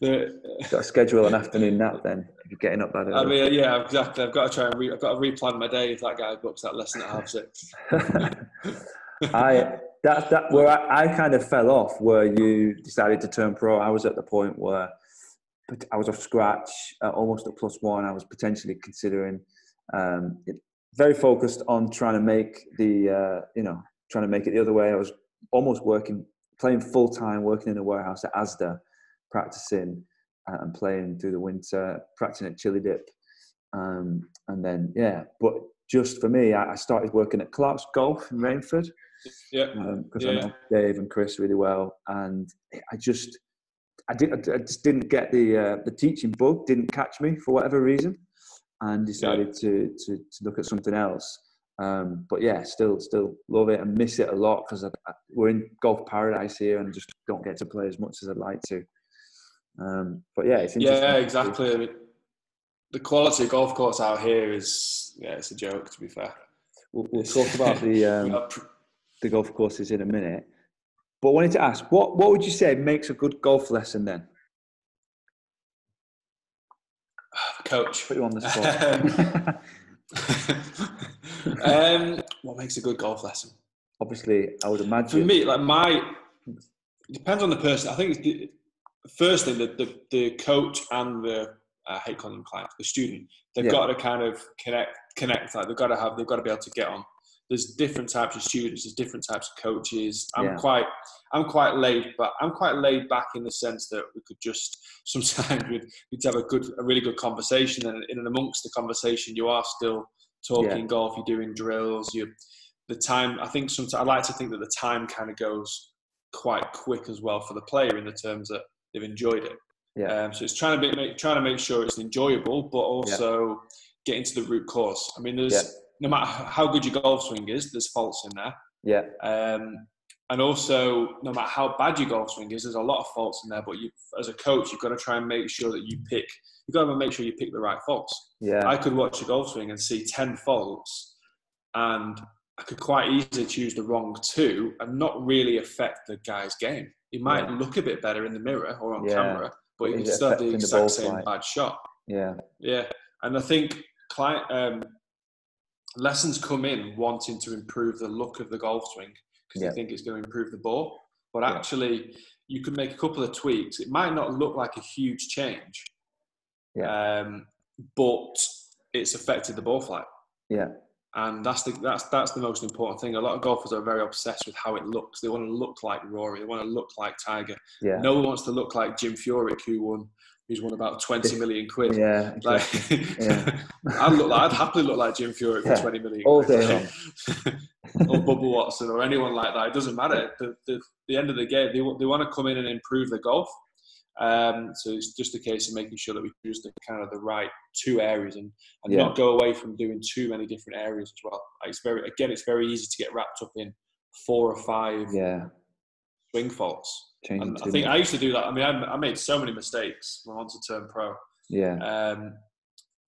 *laughs* *laughs* got to schedule an afternoon nap then if you're getting up that early. I mean, yeah, exactly. I've got to try and re, I've got to replan my day if that guy books that lesson at half six. *laughs* I that that where I, I kind of fell off where you decided to turn pro. I was at the point where I was off scratch, uh, almost at plus one. I was potentially considering. Um, very focused on trying to make the uh, you know trying to make it the other way. I was almost working, playing full time, working in a warehouse at ASDA, practicing uh, and playing through the winter, practicing at Chili Dip, um, and then yeah. But just for me, I, I started working at Clark's Golf in Rainford. Yeah, because um, yeah. I know Dave and Chris really well, and I just I, did, I just didn't get the uh, the teaching bug. Didn't catch me for whatever reason, and decided yeah. to, to to look at something else. Um, but yeah, still still love it and miss it a lot because we're in golf paradise here and just don't get to play as much as I'd like to. Um, but yeah, it's yeah, exactly. I mean, the quality of golf course out here is yeah, it's a joke to be fair. We'll, we'll talk about *laughs* the um, the golf courses in a minute. But I wanted to ask, what what would you say makes a good golf lesson then? Coach. Put you on the *laughs* spot. *laughs* um, what makes a good golf lesson? Obviously, I would imagine. For me, like my, depends on the person. I think the, firstly, the, the, the coach and the I hate calling them clients, the student, they've yeah. got to kind of connect, connect. Like they've got to have, they've got to be able to get on. There's different types of students. There's different types of coaches. I'm yeah. quite, I'm quite laid, but I'm quite laid back in the sense that we could just *laughs* sometimes we'd, we'd have a good, a really good conversation, and in and amongst the conversation, you are still talking yeah. golf. You're doing drills. You, the time. I think sometimes I like to think that the time kind of goes quite quick as well for the player in the terms that they've enjoyed it. Yeah. Um, so it's trying to make trying to make sure it's enjoyable, but also yeah. get into the root cause. I mean, there's. No matter how good your golf swing is, there's faults in there. Yeah. Um, and also, no matter how bad your golf swing is, there's a lot of faults in there. But you, as a coach, you've got to try and make sure that you pick. You've got to make sure you pick the right faults. Yeah. I could watch a golf swing and see ten faults, and I could quite easily choose the wrong two and not really affect the guy's game. He might yeah. look a bit better in the mirror or on yeah. camera, but you can still have the exact the same flight. bad shot. Yeah. Yeah. And I think client um, lessons come in wanting to improve the look of the golf swing because yeah. they think it's going to improve the ball. But actually, you can make a couple of tweaks. It might not look like a huge change. Yeah. Um, but it's affected the ball flight. Yeah and that's the that's that's the most important thing. A lot of golfers are very obsessed with how it looks. They want to look like Rory. They want to look like Tiger. Yeah. No one wants to look like Jim Furyk, who won, who's won about twenty million quid. Yeah, exactly. like yeah. *laughs* I'd look like I'd happily look like Jim Furyk yeah. for twenty million. All day *laughs* or Bubba Watson or anyone like that. It doesn't matter. The, the, the end of the game, they they want to come in and improve the golf. Um, so it's just a case of making sure that we choose the kind of the right two areas and, and yeah. not go away from doing too many different areas as well. It's very again, it's very easy to get wrapped up in four or five yeah. swing faults. and I think much. I used to do that. I mean, I, I made so many mistakes when I wanted to turn pro. Yeah. Um,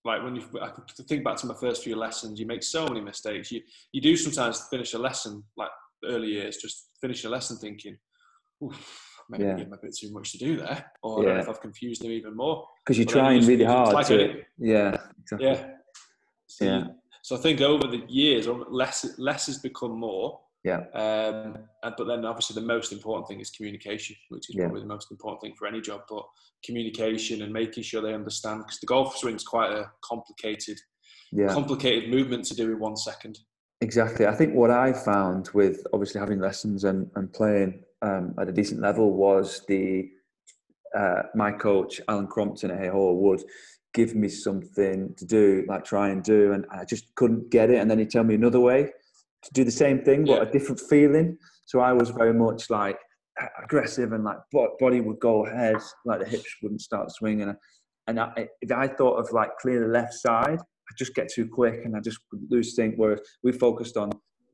like when you I think back to my first few lessons, you make so many mistakes. You you do sometimes finish a lesson like early years, just finish a lesson thinking, maybe yeah. give him a bit too much to do there, or yeah. I don't know if I've confused them even more. Because you're but trying really hard like to, yeah, exactly. yeah, so yeah. So I think over the years, less less has become more. Yeah. Um, and, but then obviously the most important thing is communication, which is yeah. probably the most important thing for any job. But communication and making sure they understand because the golf swing is quite a complicated, yeah. complicated movement to do in one second. Exactly. I think what I found with obviously having lessons and, and playing um, at a decent level was the uh, my coach Alan Crompton at Haigh Hall would give me something to do, like try and do, and I just couldn't get it. And then he'd tell me another way to do the same thing, but yeah. a different feeling. So I was very much like aggressive and like body would go ahead, like the hips wouldn't start swinging. And I, if I thought of like clear the left side, I just get too quick and I just lose things. Whereas we focused on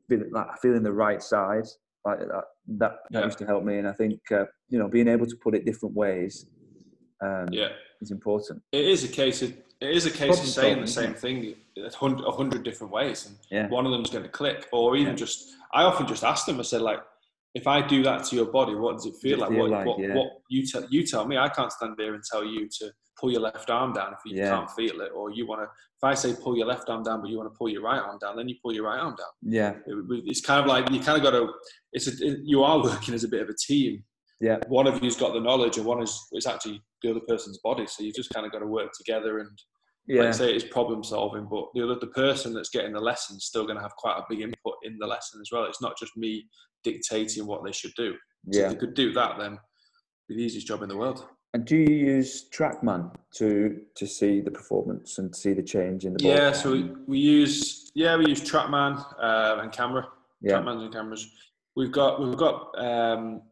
feeling like feeling the right side that that, that yeah. used to help me and i think uh, you know being able to put it different ways um, yeah is important it is a case of it is a case Problem of saying the same thing a hundred different ways and yeah. one of them is going to click or even yeah. just i often just ask them i said like if i do that to your body what does it feel does like, feel what, like what, yeah. what you tell you tell me i can't stand there and tell you to pull your left arm down if you yeah. can't feel it, or you want to. If I say pull your left arm down, but you want to pull your right arm down, then you pull your right arm down. Yeah, it, it's kind of like you kind of got to. It's a, it, you are working as a bit of a team. Yeah, one of you's got the knowledge, and one is it's actually the other person's body. So you just kind of got to work together and. Yeah. Like say it's problem solving, but the other the person that's getting the lesson is still going to have quite a big input in the lesson as well. It's not just me dictating what they should do. So yeah, if they could do that, then be the easiest job in the world. And do you use TrackMan to to see the performance and see the change in the ball? Yeah, so we, we use yeah we use TrackMan uh, and camera. Yeah. TrackMans and cameras. We've got we've got um,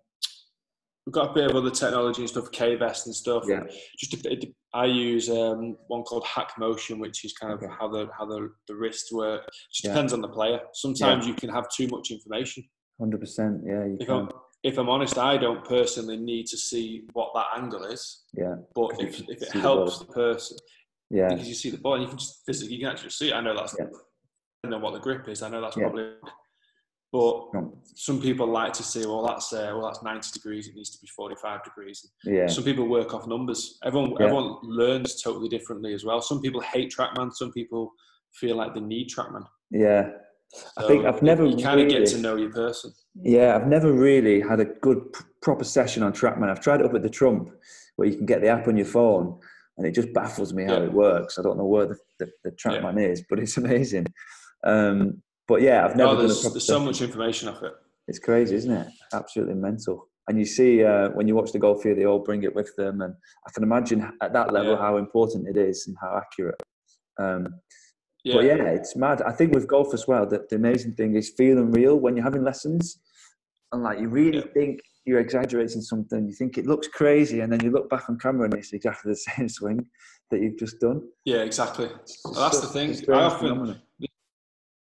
we've got a bit of other technology and stuff, K vest and stuff. Yeah. Just a, it, I use um, one called Hack Motion, which is kind of Okay. how the how the, the wrists work. Just Yeah. depends on the player. Sometimes you can have too much information. Hundred percent. Yeah, you If can. I'm if I'm honest, I don't personally need to see what that angle is. Yeah, But if, if it see the helps the person, yeah, because you see the ball and you can just physically you can actually see it. I know that's Yeah. I know what the grip is. I know that's Yeah. probably. But some people like to say, well, that's uh, well, that's ninety degrees. It needs to be forty-five degrees. yeah, Some people work off numbers. Everyone Yeah. everyone learns totally differently as well. Some people hate TrackMan. Some people feel like they need TrackMan. yeah. I think I've never you kind of really, get to know your person. yeah, I've never really had a good proper session on TrackMan. I've tried it up at the Trump, where you can get the app on your phone, and it just baffles me how Yeah. it works. I don't know where the, the, the TrackMan is, but it's *laughs* amazing. Um, but yeah, I've never No, done a there's, so much information off it. It's crazy, isn't it? Absolutely mental. And you see uh, when you watch the golf here, they all bring it with them, and I can imagine at that level Yeah. how important it is and how accurate. Um, Yeah. But yeah, it's mad. I think with golf as well, that the amazing thing is feeling real when you're having lessons, and like you really Yeah. think you're exaggerating something. You think it looks crazy, and then you look back on camera and it's exactly the *laughs* same swing that you've just done. Yeah, exactly. Well, that's the thing. I often phenomenon.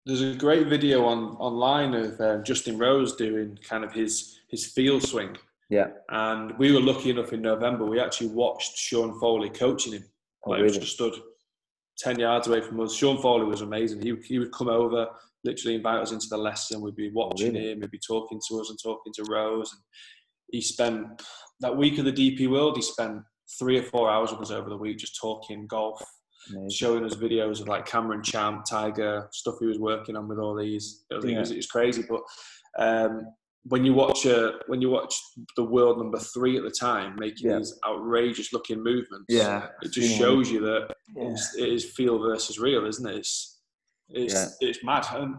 There's a great video on online of um, Justin Rose doing kind of his his field swing, Yeah. and we were lucky enough in November. We actually watched Sean Foley coaching him. Oh, like he was really? just stood ten yards away from us. Sean Foley was amazing. He he would come over, literally invite us into the lesson. We'd be watching Oh, really? him. He'd be talking to us and talking to Rose. And he spent that week of the DP World. He spent three or four hours with us over the week, just talking golf, Amazing. showing us videos of like Cameron Champ, Tiger, stuff he was working on with all these. It was, it was, it was crazy. But um, when you watch uh, when you watch the world number three at the time making Yeah. these outrageous looking movements, Yeah, it just seen shows you that Yeah. it's, it is feel versus real, isn't it? It's it's Yeah. it's mad. And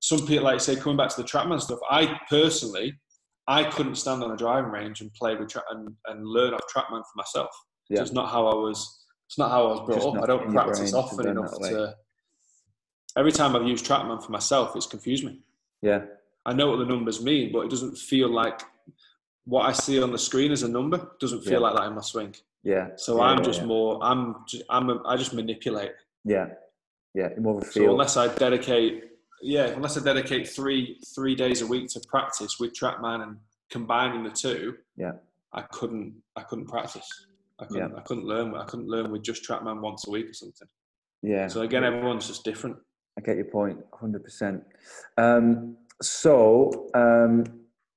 some people like say coming back to the trackman stuff. I personally, I couldn't stand on a driving range and play with tra- and, and learn off trackman for myself. Yeah. It's not how I was. It's not how I was brought up. I don't practice often enough to. Every time I've used trackman for myself, it's confused me. Yeah. I know what the numbers mean, but it doesn't feel like what I see on the screen as a number. Doesn't feel Yeah. like that in my swing. Yeah. So Yeah, I'm just yeah. more. I'm. Just, I'm. A, I just manipulate. Yeah. Yeah. More of a feel. So unless I dedicate, yeah, unless I dedicate three three days a week to practice with TrackMan and combining the two, Yeah. I couldn't. I couldn't practice. I couldn't. Yeah. I couldn't learn. I couldn't learn with just TrackMan once a week or something. yeah. So again, everyone's just different. I get your point, hundred percent. Um, so, um,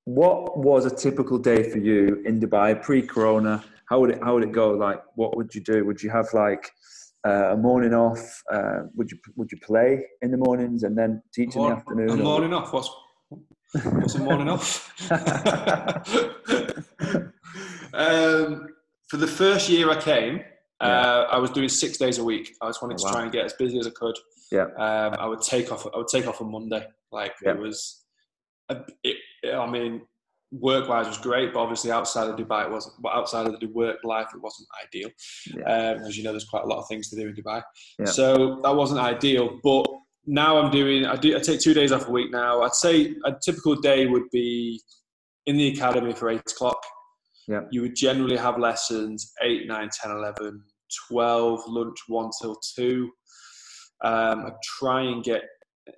what was a typical day for you in Dubai pre-corona? How would it How would it go? Like, what would you do? Would you have like uh, a morning off? Uh, would you Would you play in the mornings and then teach in the afternoon? A or- morning off. What's what's a morning off? *laughs* *laughs* um, for the first year I came, uh, I was doing six days a week. I just wanted Oh, to wow. try and get as busy as I could. Yeah. Um, I would take off. I would take off on Monday. Like Yeah. it was. It, it, I mean, work-wise was great, but obviously outside of Dubai, it wasn't. But outside of the work life, it wasn't ideal. Yeah. Um, as you know, there's quite a lot of things to do in Dubai. Yeah. So that wasn't ideal. But now I'm doing. I do. I take two days off a week now. I'd say a typical day would be in the academy for eight o'clock. Yeah. You would generally have lessons 8, 9, 10, 11, 12, lunch 1 till 2. Um, I'd try and get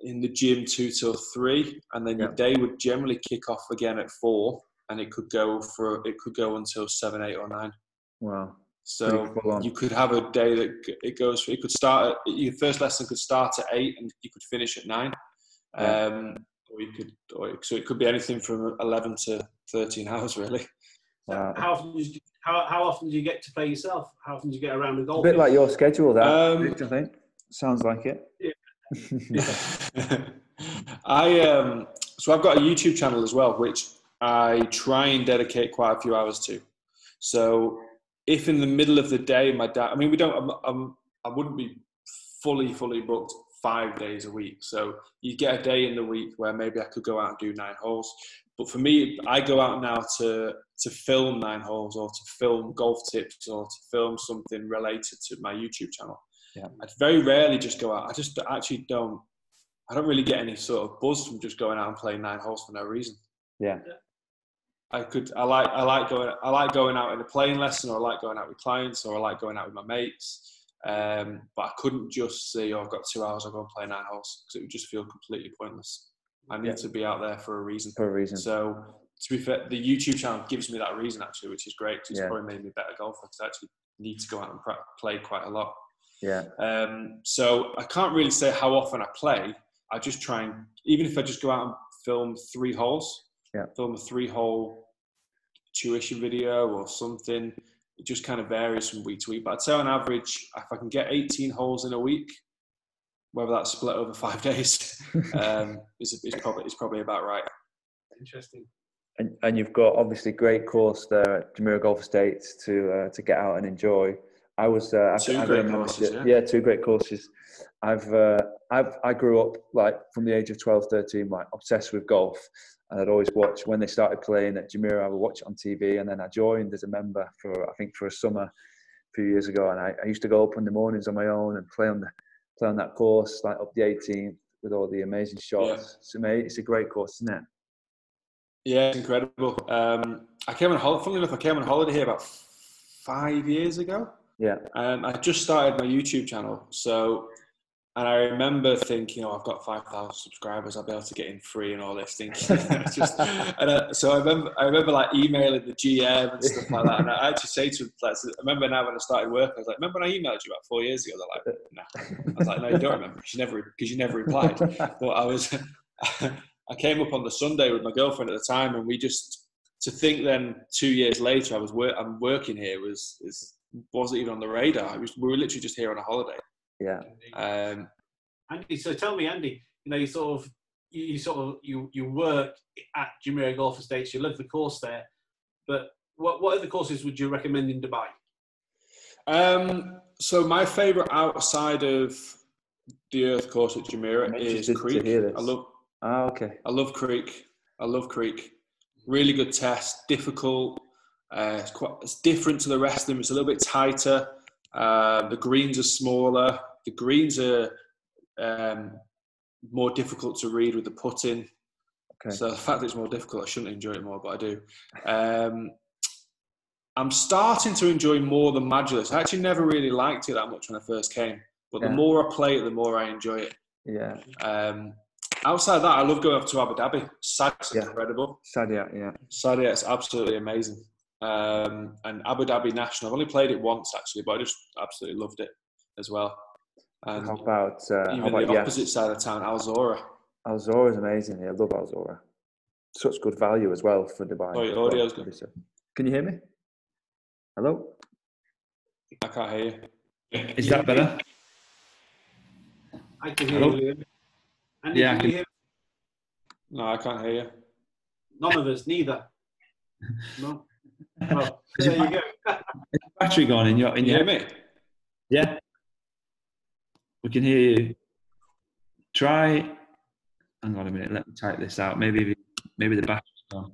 in the gym 2 till 3, and then your day would generally kick off again at 4, and it could go for it could go until 7, 8, or 9. Wow. So Pretty full on. you could have a day that it goes. For, it could start. At, your first lesson could start at eight, and you could finish at nine. Yeah. Um, or you could, or, so it could be anything from eleven to thirteen *laughs* hours, really. Wow. How often, do you, how, how often do you get to play yourself? How often do you get around the A bit like your schedule, that Um, I think. Sounds like it. *laughs* I um, so I've got a YouTube channel as well, which I try and dedicate quite a few hours to. So if in the middle of the day my dad, I mean, we don't, I'm, I'm, I wouldn't be fully fully booked five days a week. So you get a day in the week where maybe I could go out and do nine holes. But for me, I go out now to to film nine holes or to film golf tips or to film something related to my YouTube channel. Yeah. I very rarely just go out. I just actually don't. I don't really get any sort of buzz from just going out and playing nine holes for no reason. Yeah. I could I like I like going I like going out in a playing lesson or I like going out with clients or I like going out with my mates. Um, but I couldn't just say, "Oh, I've got two hours. I'll go and play nine holes," because it would just feel completely pointless. I need yeah. to be out there for a reason. For a reason. So to be fair, the YouTube channel gives me that reason actually, which is great. Cause it's probably made me a better golfer because I actually need to go out and play quite a lot. Yeah. Um, so I can't really say how often I play. I just try and even if I just go out and film three holes, yeah. film a three hole tuition video or something. It just kind of varies from week to week. But I'd say on average, if I can get 18 holes in a week, whether that's split over *laughs* five days, *laughs* um, is, is, probably, is probably about right. Interesting. And, and you've got obviously great course there at Jumeirah Golf Estates to uh, to get out and enjoy. I was uh, two I've, great I've courses, yeah. yeah. two great courses. I've uh, I've I grew up like from the age of 12, 13, like obsessed with golf, and I'd always watch when they started playing at Jumeirah. I would watch it on TV, and then I joined as a member for I think for a summer a few years ago, and I, I used to go up in the mornings on my own and play on the play on that course, like up the 18th with all the amazing shots. Yeah. It's amazing. It's a great course, isn't it? Yeah, it's incredible. Um, I came on holiday. Funnily enough, I came on holiday here about five years ago. Yeah. Um, I just started my YouTube channel, so and I remember thinking, oh, I've got 5,000 subscribers, I'll be able to get in free and all this. *laughs* Just, and uh, so I remember, I remember like emailing the GM and stuff like that. And I actually say to like, I remember now when I started working, I was like, remember when I emailed you about four years ago? They're like, nah. I was like, no, you don't remember because you never, because you never replied. but I was, *laughs* I came up on the Sunday with my girlfriend at the time, and we just to think then two years later I was work, I'm working here was is wasn't even on the radar. Was, we were literally just here on a holiday. Yeah. Um, Andy, so tell me, Andy, you know, you sort of you, you sort of you you work at Jumeirah Golf Estates, you live the course there, but what what other courses would you recommend in Dubai? Um, so my favourite outside of the Earth course at Jumeirah is Creek. I love. Ah, okay. I love Creek. I love Creek. Really good test. Difficult. Uh, it's quite. It's different to the rest of them. It's a little bit tighter. Uh, the greens are smaller the greens are um, more difficult to read with the putting. Okay. So the fact that it's more difficult, I shouldn't enjoy it more, but I do. Um, I'm starting to enjoy more the Majlis. I actually never really liked it that much when I first came, but yeah. the more I play it, the more I enjoy it. Yeah. Um, outside that, I love going up to Abu Dhabi. Saadiyat's yeah. incredible. Saadiyat, yeah. Saadiyat's absolutely amazing. Um, and Abu Dhabi National. I've only played it once actually, but I just absolutely loved it as well. And how about uh, even how about, the opposite side of town, Al Zorah? Al Zorah is amazing. Yeah, I love Al Zorah. Such good value as well for Dubai. Oh, your audio's good. Can you hear me? Hello. I can't hear you. Is that better? I can hear Hello? you. Andy, yeah. Can you hear no, I can't hear you. None of us, neither. No. *laughs* Well, there you go. battery gone in your in you your hear me? Yeah. We can hear you. Try. Hang on a minute. Let me type this out. Maybe maybe the battery's gone.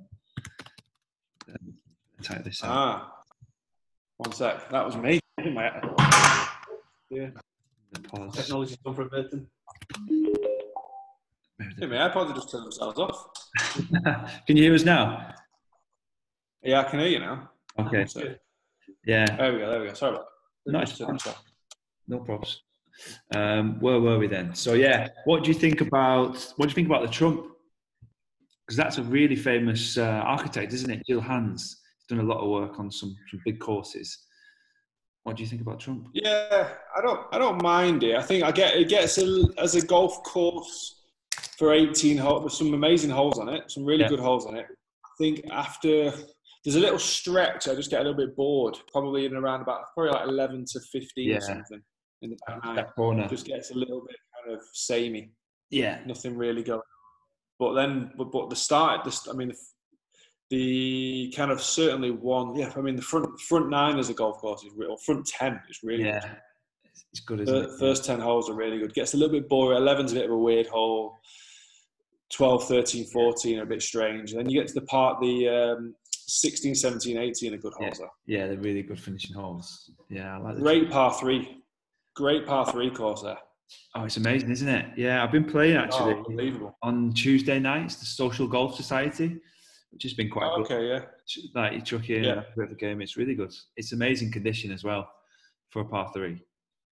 Type this out. Ah. One sec. That was me. *laughs* yeah. Technology's gone for a bit. Hey, my iPods just turned themselves off. *laughs* can you hear us now? Yeah, I can hear you now. Okay. So, yeah. There we go. There we go. Sorry about that. Nice. No problems. Um, where were we then? So yeah, what do you think about what do you think about the Trump? Because that's a really famous uh, architect, isn't it? Gil Hanse. He's done a lot of work on some some big courses. What do you think about Trump? Yeah, I don't I don't mind it. I think I get it gets a, as a golf course for 18 holes. There's some amazing holes on it, some really yeah. good holes on it. I think after there's a little stretch, I just get a little bit bored. Probably in around about probably like 11 to 15 yeah. or something in the back nine. That corner just gets a little bit kind of samey. Yeah, nothing really going. But then, but, but the start, the, I mean, the, the kind of certainly one. Yeah, I mean, the front front nine as a golf course is real. Front ten is really yeah. Good. It's good, isn't the, it? First 10 holes are really good. Gets a little bit boring. 11's a bit of a weird hole. 12, 13, 14 are a bit strange. And then you get to the part, the um, 16, 17, 18 are good holes. Yeah, yeah they're really good finishing holes. Yeah, I like Great par three great par three course there. Oh, it's amazing, isn't it? Yeah, I've been playing oh, actually oh, unbelievable. on Tuesday nights, the Social Golf Society, which has been quite oh, good. Okay, yeah. Like you chuck in Yeah. a bit of a game, it's really good. It's amazing condition as well for a par three.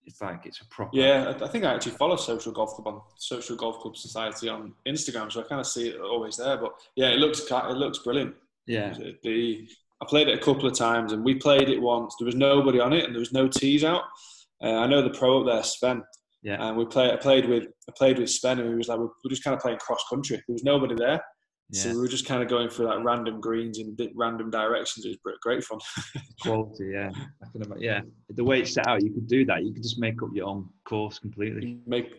It's like it's a proper. Yeah, I I think I actually follow Social Golf Club on Social Golf Club Society on Instagram, so I kind of see it always there. But yeah, it looks it looks brilliant. Yeah. The I played it a couple of times, and we played it once. There was nobody on it, and there was no tees out. Uh, I know the pro up there, Sven, Yeah. and we played. I played with I played with Sven, and we was like we were just kind of playing cross country. There was nobody there, so we were just kind of going through like random greens in di- random directions. It was great fun. *laughs* Quality. Yeah. I can imagine. Yeah. The way it's set out, you could do that. You could just make up your own course completely. Make,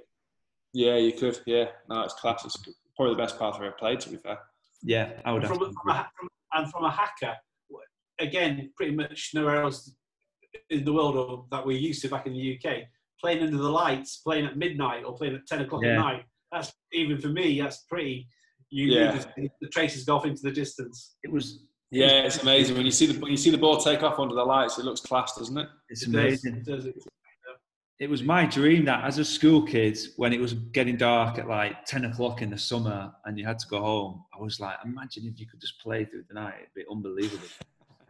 yeah, you could. Yeah, no, it's class. It's probably the best path I've ever played. To be fair. Yeah. I would And have from, from, a, from, and from a hacker, again, pretty much nowhere else in the world or that we're used to back in the UK, playing under the lights, playing at midnight or playing at 10 o'clock Yeah. at night. That's even for me, that's pretty. You Yeah. need the, the traces off into the distance. It was. Yeah, it's amazing when you see the when you see the ball take off under the lights. It looks class, doesn't it? It's It does- amazing. it does- it was my dream that as a school kid, when it was getting dark at like 10 o'clock in the summer and you had to go home, I was like, imagine if you could just play through the night. It'd be unbelievable.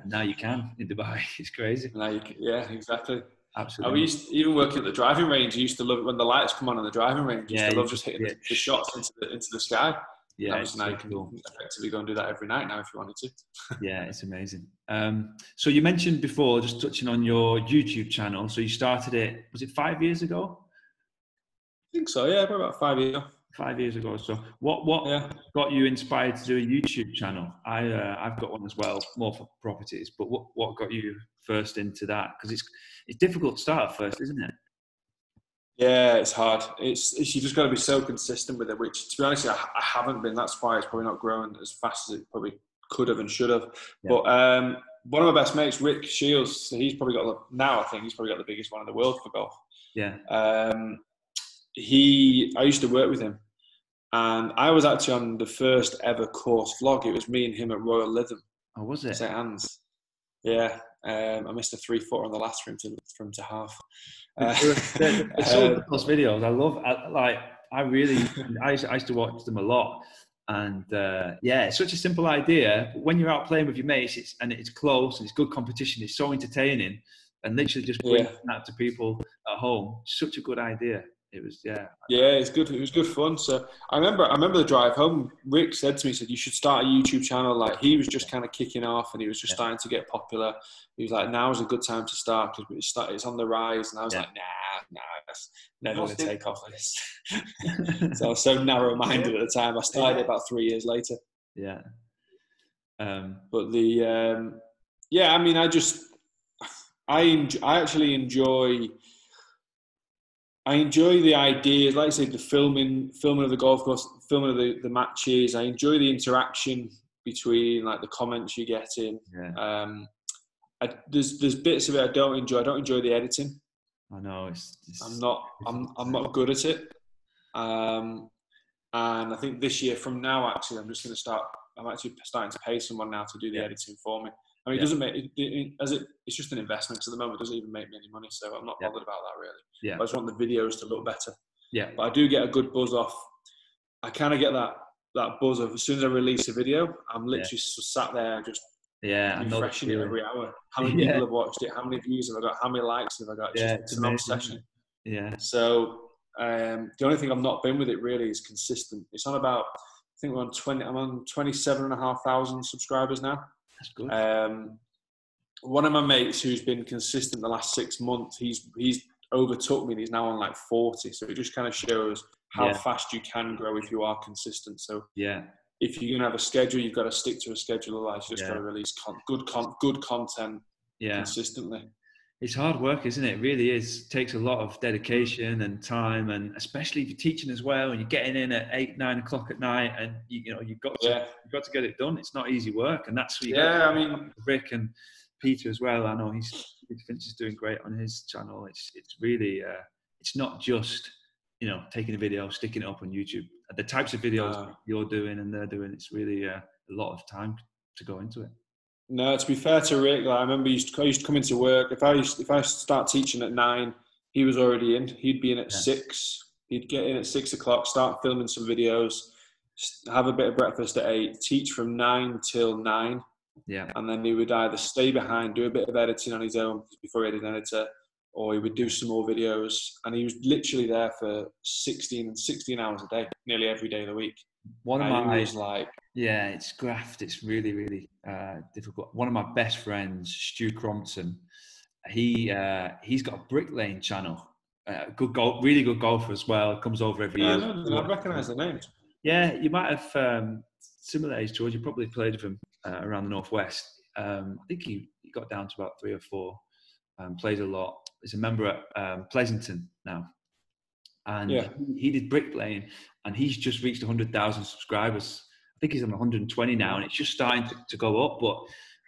And now you can in Dubai. *laughs* It's crazy. Now you, c- yeah, exactly. I Absolutely. used even working at the driving range. I used to love it when the lights come on in the driving range. Used Yeah, to love just hitting yeah. the, the shots into the into the sky. yeah, That it's was now so you can cool. effectively go and do that every night now if you wanted to. *laughs* yeah, it's amazing. Um, so you mentioned before, just touching on your YouTube channel. So you started it, was it five years ago? I think so. Yeah, about five years. ago. Five years ago. So what what Yeah. got you inspired to do a YouTube channel? I uh, I've got one as well, more for properties. But what what got you first into that? Because it's it's difficult to start first, isn't it? Yeah, it's hard. It's, it's you just got to be so consistent with it. Which, to be honest, I, I haven't been. That's why it's probably not growing as fast as it probably could have and should have. Yeah. But um, one of my best mates, Rick Shiels, he's probably got the, now. I think he's probably got the biggest one in the world for golf. Yeah. Um, he, I used to work with him, and I was actually on the first ever course vlog. It was me and him at Royal Lytham, Oh, was it? St Anne's. Yeah, um, I missed a three footer on the last for him to for him to half. *laughs* Uh, um, those *laughs* videos. I love. I, like I really. I used, I used to watch them a lot, and uh, yeah, it's such a simple idea. But when you're out playing with your mates, it's and it's close and it's good competition. It's so entertaining, and literally just bringing Yeah. that to people at home. Such a good idea. It was. Yeah. Yeah, it's good. It was good fun. So I remember, I remember the drive home. Rick said to me, he "said You should start a YouTube channel." Like he was just kind of kicking off, and he was just Yeah. starting to get popular. He was like, "Now is a good time to start because it's, start- it's on the rise." And I was Yeah. like, "Nah, nah, that's never going to take off this." *laughs* so I was so narrow-minded at the time. I started it about three years later. yeah. Um, But the um, yeah, I mean, I just I enjoy, I actually enjoy. I enjoy the ideas, like I say, the filming, filming of the golf course, filming of the, the matches. I enjoy the interaction between like the comments you're getting. yeah. Um, I, there's there's bits of it I don't enjoy. I don't enjoy the editing. I know. It's. it's I'm not I'm I'm not good at it. Um, and I think this year from now, actually, I'm just going to start. I'm actually starting to pay someone now to do the Yeah. editing for me. I mean, it doesn't make it, it, as it. It's just an investment 'cause at the moment. It doesn't even make me any money, so I'm not Yeah. bothered about that really. Yeah. I just want the videos to look better. Yeah. But I do get a good buzz off. I kind of get that that buzz of as soon as I release a video, I'm literally just sat there just Yeah. I know the refreshing it every hour. How many *laughs* Yeah. people have watched it? How many views have I got? How many likes have I got? It's, Yeah, just, it's it's an obsession. Yeah. So um, the only thing I've not been with it really is consistent. It's on about, I think we're on 20, I'm on 27 and a half thousand subscribers now. That's good. Um, one of my mates who's been consistent the last six months, he's, he's overtook me and he's now on like 40. So it just kind of shows how Yeah. fast you can grow if you are consistent. So yeah. if you're going to have a schedule, you've got to stick to a schedule. Otherwise, you just Yeah. got to release con- good, con- good content Yeah. consistently. It's hard work, isn't it? It really is. It takes a lot of dedication and time, and especially if you're teaching as well, and you're getting in at eight, nine o'clock at night, and you, you know you've got to Yeah. you've got to get it done. It's not easy work, and that's what you Yeah, I mean- Rick and Peter as well. I know he's Finch is doing great on his channel. It's it's really uh, it's not just you know taking a video, sticking it up on YouTube. The types of videos No. you're doing and they're doing, it's really uh, a lot of time to go into it. No, to be fair to Rick, like, I remember he used to, I used to come into work. If I used, if I start teaching at nine, he was already in. He'd be in at Yeah. six. He'd get in at six o'clock, start filming some videos, have a bit of breakfast at eight, teach from nine till nine. Yeah. And then he would either stay behind, do a bit of editing on his own before he had an editor, or he would do some more videos. And he was literally there for 16, 16 hours a day, nearly every day of the week. One of my was like, Yeah, it's graft. It's really, really uh, difficult. One of my best friends, Stu Crompton, he uh, he's got a Brick Lane channel. Uh, good golf, really good golfer as well. Comes over every yeah, year. no, I recognise the names. Yeah, you might have um, similar age, George. You probably played with him uh, around the northwest. Um, I think he, he got down to about three or four. Um, played a lot. He's a member at um, Pleasington now, and Yeah. he, did bricklaying, and he's just reached 100,000 subscribers. I think he's on 120 now, and it's just starting to, to go up. But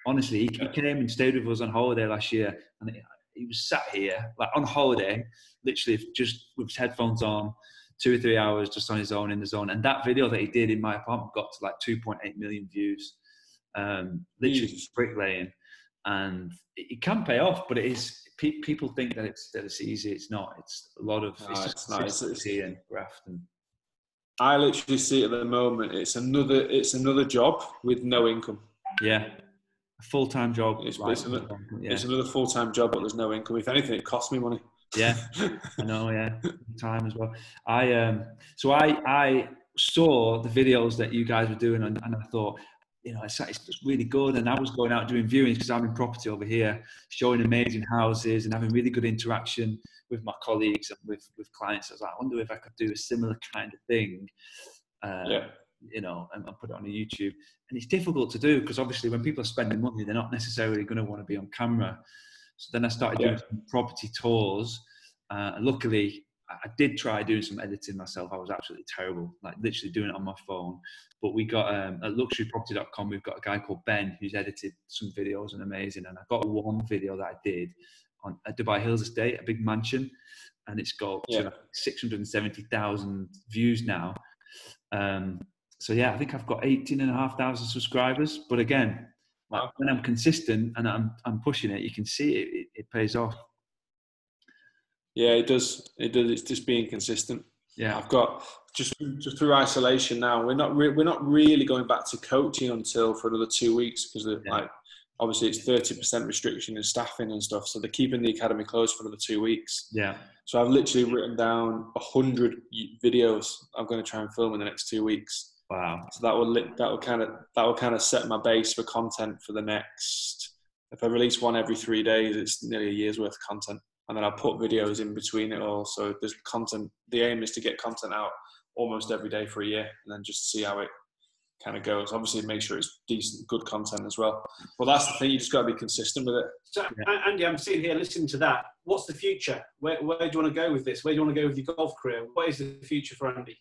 honestly, he, he came and stayed with us on holiday last year, and he, he was sat here like on holiday, literally just with his headphones on, two or three hours just on his own in the zone. And that video that he did in my apartment got to like 2.8 million views, um, literally bricklaying. And it, it can pay off, but it is. Pe- people think that it's that it's easy. It's not. It's a lot of. No, it's it's just. It's- it's- and graft and I literally see it at the moment. It's another. It's another job with no income. yeah, a full time job. It's like, basically- yeah, another full time job, but there's no income. If anything, it costs me money. yeah. I know, yeah, time as well. I um, so I I saw the videos that you guys were doing, and, and I thought, you know, it's, it's just really good. And I was going out doing viewings because I'm in property over here, showing amazing houses and having really good interaction with my colleagues and with with clients. I was like, I wonder if I could do a similar kind of thing. Uh, yeah. you know, and, and put it on YouTube. And it's difficult to do because obviously when people are spending money, they're not necessarily going to want to be on camera. So then I started doing Yeah. some property tours. Uh, and luckily, I did try doing some editing myself. I was absolutely terrible, like literally doing it on my phone. But we got um, at luxuryproperty.com, we've got a guy called Ben who's edited some videos and amazing. And I got one video that I did on a Dubai Hills Estate, a big mansion, and it's got Yeah. like 670,000 views now. Um, so yeah, I think I've got 18,500 subscribers. But again, like, Wow. when I'm consistent and I'm, I'm pushing it, you can see it, it, it pays off. Yeah, it does. It does. It's just being consistent. Yeah. I've got just just through isolation now. We're not re- we're not really going back to coaching until for another two weeks because Yeah. like obviously it's thirty percent restriction in staffing and stuff. So they're keeping the academy closed for another two weeks. Yeah. So I've literally written down a hundred videos I'm going to try and film in the next two weeks. Wow. So that will that will kind of that will kind of set my base for content for the next. If I release one every three days, it's nearly a year's worth of content, and then I'll put videos in between it all. So there's content. The aim is to get content out almost every day for a year, and then just see how it kind of goes. Obviously, make sure it's decent, good content as well. Well, that's the thing. You just got to be consistent with it. So, Andy, I'm sitting here listening to that. What's the future? Where, where do you want to go with this? Where do you want to go with your golf career? What is the future for Andy?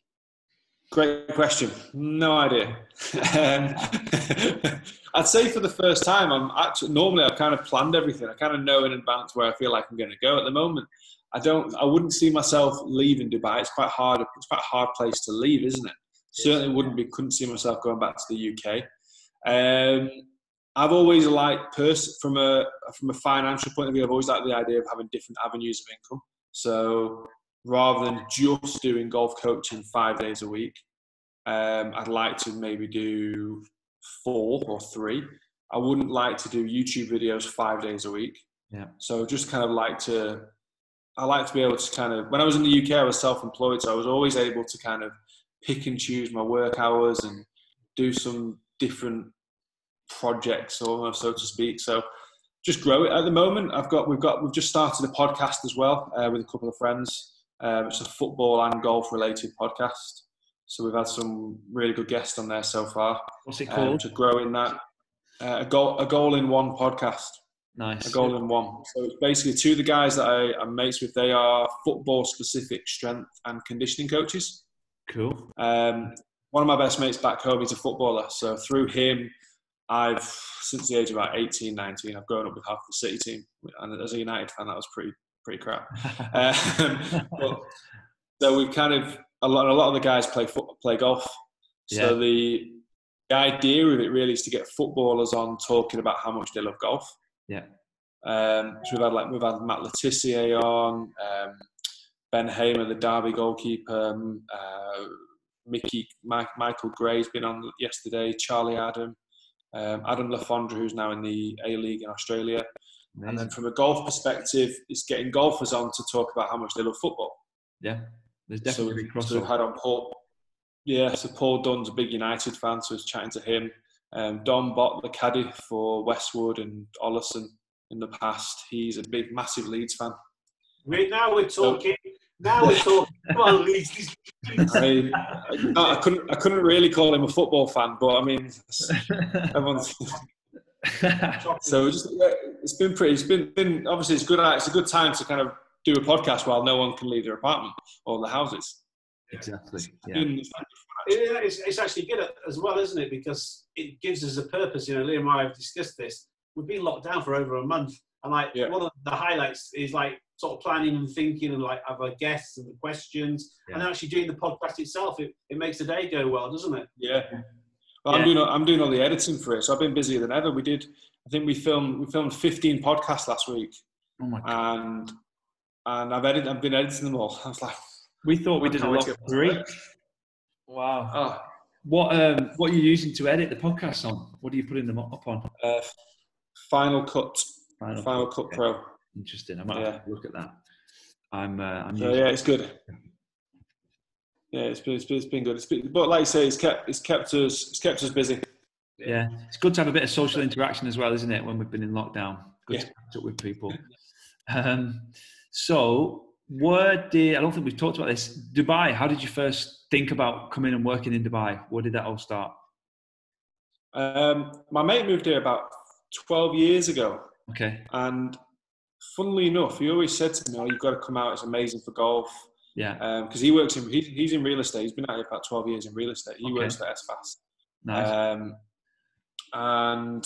Great question. No idea. um, *laughs* I'd say for the first time, I'm actually normally I've kind of planned everything. I kind of know in advance where I feel like I'm going to go. At the moment, I don't. I wouldn't see myself leaving Dubai. It's quite hard. It's quite a hard place to leave, isn't it? Certainly wouldn't be. Couldn't see myself going back to the UK. Um, I've always liked pers- from a from a financial point of view. I've always liked the idea of having different avenues of income. So rather than just doing golf coaching five days a week, um, I'd like to maybe do four or three. I wouldn't like to do YouTube videos five days a week. Yeah. So just kind of like to, I like to be able to kind of, when I was in the UK, I was self employed. So I was always able to kind of pick and choose my work hours and do some different projects almost, so to speak. So just grow it at the moment. I've got, we've got, we've just started a podcast as well uh, with a couple of friends. Um, it's a football and golf related podcast. So we've had some really good guests on there so far. What's it Um, called? to grow in that, uh, a goal, a goal in one podcast, nice. a goal in one. So it's basically two of the guys that I, I'm mates with. They are football specific strength and conditioning coaches. Cool. Um, one of my best mates back home, he's a footballer. So through him, I've since the age of about 18, 19, I've grown up with half the city team. And as a United fan, that was pretty pretty crap. *laughs* Um, but, so we've kind of a lot. A lot of the guys play foot, play golf. So Yeah. the the idea of it really is to get footballers on talking about how much they love golf. Yeah. Um, so we've had like we've had Matt Le Tissier on, um, Ben Hamer, the Derby goalkeeper, um, uh, Mickey, Mike, Michael Gray's been on yesterday. Charlie Adam, um, Adam Le Fondre, who's now in the A League in Australia. Amazing. And then from a golf perspective, it's getting golfers on to talk about how much they love football. Yeah, there's definitely so, so we've had on Paul. Yeah, so Paul Dunn's a big United fan, so I was chatting to him. Um, Don Bott, the caddy for Westwood and Ollison in the past, he's a big, massive Leeds fan. Right now we're talking. So, now we're talking. Come on, Leeds. I, mean, I, I, couldn't, I couldn't really call him a football fan, but I mean, *laughs* everyone's. *laughs* so just, it's been pretty. It's been, been obviously it's good. It's a good time to kind of do a podcast while no one can leave their apartment or the houses. Exactly. Yeah. It's, it's, actually good as well, isn't it? Because it gives us a purpose. You know, Liam and I have discussed this. We've been locked down for over a month, and like yeah. one of the highlights is like sort of planning and thinking and like other guests and the questions, yeah. and actually doing the podcast itself. It, it makes the day go well, doesn't it? Yeah. Well, yeah. I'm doing I'm doing all the editing for it, so I've been busier than ever. We did. I think we filmed we filmed 15 podcasts last week, oh and and I've edited I've been editing them all. *laughs* I was like, we thought we did a lot of three. Wow. Oh. What um what are you using to edit the podcast on? What are you putting them up on? Uh, Final Cut. Final, Final Cut, Cut Pro. Interesting. I might yeah. look at that. I'm. Uh, I'm. So, yeah, it's good. Yeah, it's been, it's been, it's been good. It's been, but like I say, it's kept it's kept us it's kept us busy. Yeah, it's good to have a bit of social interaction as well, isn't it? When we've been in lockdown, good yeah. to catch up with people. Um, so, where did I don't think we've talked about this. Dubai. How did you first think about coming and working in Dubai? Where did that all start? Um, my mate moved here about twelve years ago. Okay. And funnily enough, he always said to me, "Oh, you've got to come out. It's amazing for golf." Yeah. Because um, he works in he's, he's in real estate. He's been out here about twelve years in real estate. He okay. works for SFAS. Nice. Um, and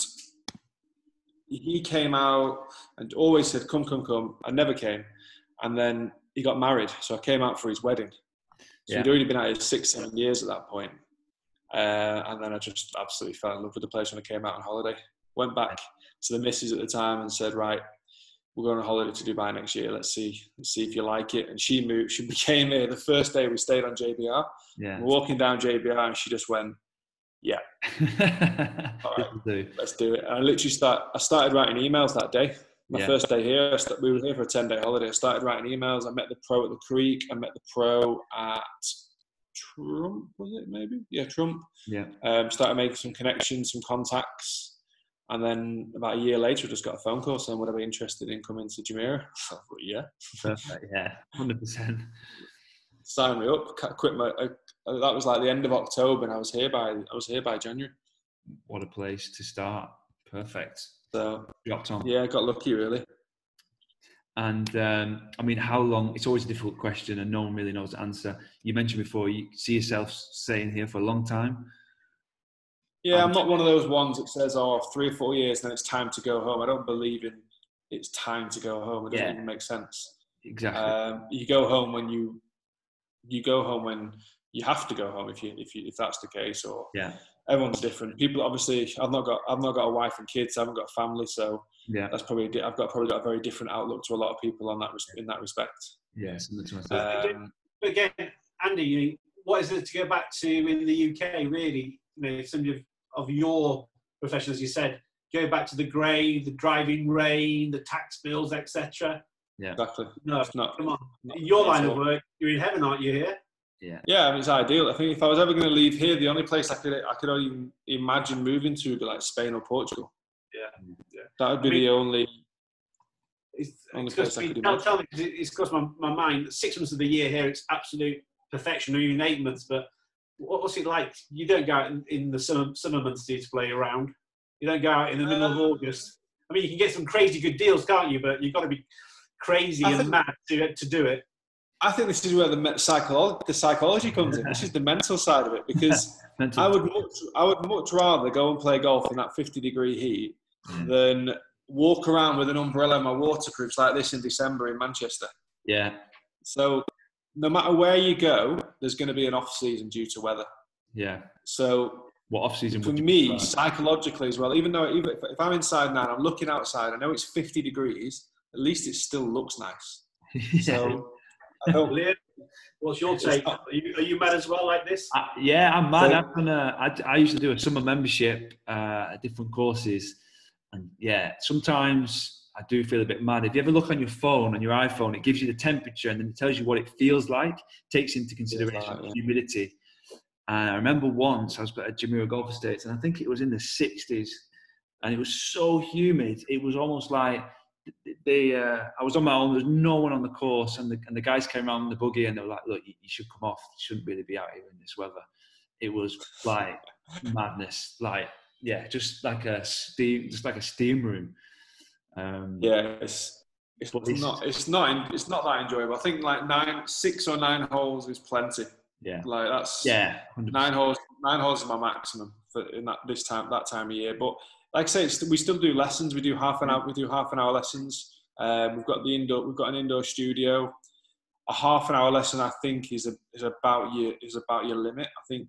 he came out and always said, "Come, come, come." I never came, and then he got married, so I came out for his wedding. So yeah. he'd already been out here six, seven years at that point. Uh, and then I just absolutely fell in love with the place when I came out on holiday. Went back to the missus at the time and said, "Right, we're going on holiday to Dubai next year. Let's see, let's see if you like it." And she moved. She *laughs* became here the first day we stayed on JBR. Yeah. We're walking down JBR, and she just went, "Yeah, *laughs* all right, let's do it." And I literally start. I started writing emails that day. My yeah. first day here, we were here for a ten day holiday. I started writing emails. I met the pro at the Creek. I met the pro at Trump. Was it maybe? Yeah, Trump. Yeah. Um, started making some connections, some contacts and then about a year later, I just got a phone call saying, "Would I be interested in coming to Jumeirah?" *laughs* Thought, yeah, perfect. Yeah, *laughs* hundred percent. Sign me up. Quit my. I, that was like the end of October, and I was here by I was here by January. What a place to start! Perfect. So dropped on. Yeah, I got lucky really. And um, I mean, how long? It's always a difficult question, and no one really knows the answer. You mentioned before you see yourself staying here for a long time. Yeah, I'm not one of those ones that says, "Oh, three or four years, then it's time to go home." I don't believe in it's time to go home. It doesn't yeah. even make sense. Exactly. Um, you go home when you you go home when you have to go home if you if you if that's the case. Or yeah, everyone's different. People obviously, I've not got I've not got a wife and kids. I haven't got a family, so yeah, that's probably I've got probably got a very different outlook to a lot of people on that in that respect. Yes, um, again, Andy, what is it to go back to in the UK? Really, you know, some of of your profession, as you said, go back to the grey, the driving rain, the tax bills, etc. Yeah, exactly. No, it's not, come on. Not, your line of work, you're in heaven, aren't you? Here. Yeah. Yeah, I mean, it's ideal. I think if I was ever going to leave here, the only place I could I could even imagine moving to would be like Spain or Portugal. Yeah, yeah. That would be I mean, the only. It's, only it's place I could imagine. Tell me, it's crossed my, my mind. Six months of the year here, it's absolute perfection, or even eight months. But what's it like? You don't go out in, in the summer, summer months to play around. You don't go out in the middle of uh, August. I mean, you can get some crazy good deals, can't you? But you've got to be crazy I and think, mad to, to do it. I think this is where the psychology, the psychology comes in. This is the mental side of it because *laughs* I would much, I would much rather go and play golf in that 50 degree heat mm. than walk around with an umbrella and my waterproofs like this in December in Manchester. Yeah. So no matter where you go, there's going to be an off season due to weather. Yeah. So what off season for me psychologically as well? Even though even if, if I'm inside now, and I'm looking outside. I know it's 50 degrees. At least it still looks nice. yeah. *laughs* So what's your take? Are you, are you mad as well like this? Uh, yeah, I'm mad. I'm gonna, I, I used to do a summer membership uh, at different courses. And yeah, sometimes I do feel a bit mad. If you ever look on your phone, on your iPhone, it gives you the temperature and then it tells you what it feels like, takes into consideration like, yeah. humidity. And I remember once I was at Jumeirah Golf Estates and I think it was in the 60s and it was so humid. It was almost like they, uh, I was on my own. There's no one on the course, and the, and the guys came around the buggy, and they were like, "Look, you, you should come off. You shouldn't really be out here in this weather." It was like madness. Like, yeah, just like a steam, just like a steam room. Um, yeah, it's it's, it's not it's not it's not that enjoyable. I think like nine, six or nine holes is plenty. Yeah, like that's yeah, 100%. nine holes. Nine holes is my maximum for in that this time that time of year. But like I say, we still do lessons. We do half an hour. We do half an hour lessons. Um, we've got the indoor. We've got an indoor studio. A half an hour lesson, I think, is a, is about your is about your limit. I think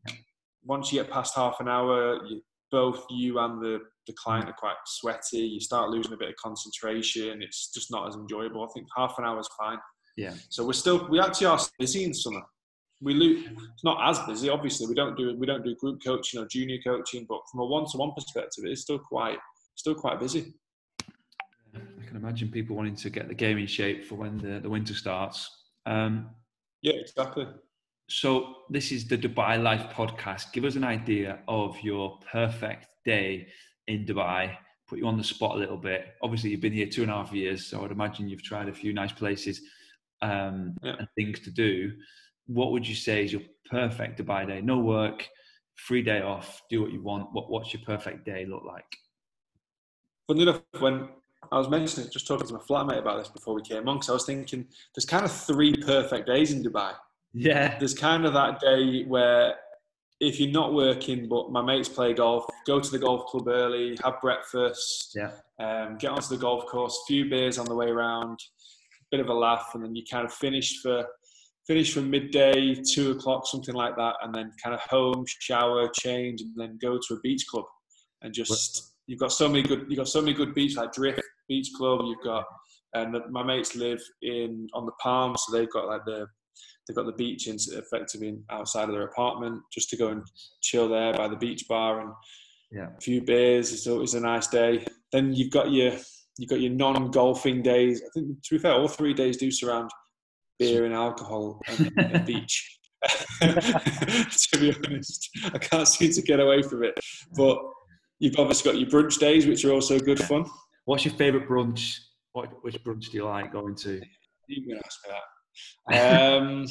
once you get past half an hour, you, both you and the the client are quite sweaty. You start losing a bit of concentration. It's just not as enjoyable. I think half an hour is fine. Yeah. So we're still we actually are busy in summer we lose, it's not as busy. Obviously, we don't do we don't do group coaching or junior coaching, but from a one-to-one perspective, it is still quite still quite busy. I can imagine people wanting to get the game in shape for when the, the winter starts. Um, yeah, exactly. So this is the Dubai Life podcast. Give us an idea of your perfect day in Dubai. Put you on the spot a little bit. Obviously, you've been here two and a half years, so I'd imagine you've tried a few nice places um, yeah. and things to do what would you say is your perfect Dubai day? No work, free day off, do what you want. What, what's your perfect day look like? Funny enough, when I was mentioning, just talking to my flatmate about this before we came on, because I was thinking there's kind of three perfect days in Dubai. Yeah. There's kind of that day where if you're not working, but my mates play golf, go to the golf club early, have breakfast, yeah. um, get onto the golf course, few beers on the way around, bit of a laugh, and then you kind of finish for finish from midday, two o'clock, something like that, and then kind of home, shower, change, and then go to a beach club and just you've got so many good you've got so many good beaches like Drift Beach Club. You've got and my mates live in on the Palm, so they've got like the they've got the beach in effectively outside of their apartment just to go and chill there by the beach bar and yeah. a few beers. It's always a nice day. Then you've got your you've got your non-golfing days. I think to be fair, all three days do surround beer and alcohol and, and beach. *laughs* to be honest, I can't seem to get away from it. But you've obviously got your brunch days, which are also good fun. What's your favourite brunch? What, which brunch do you like going to? You can ask me that. Um,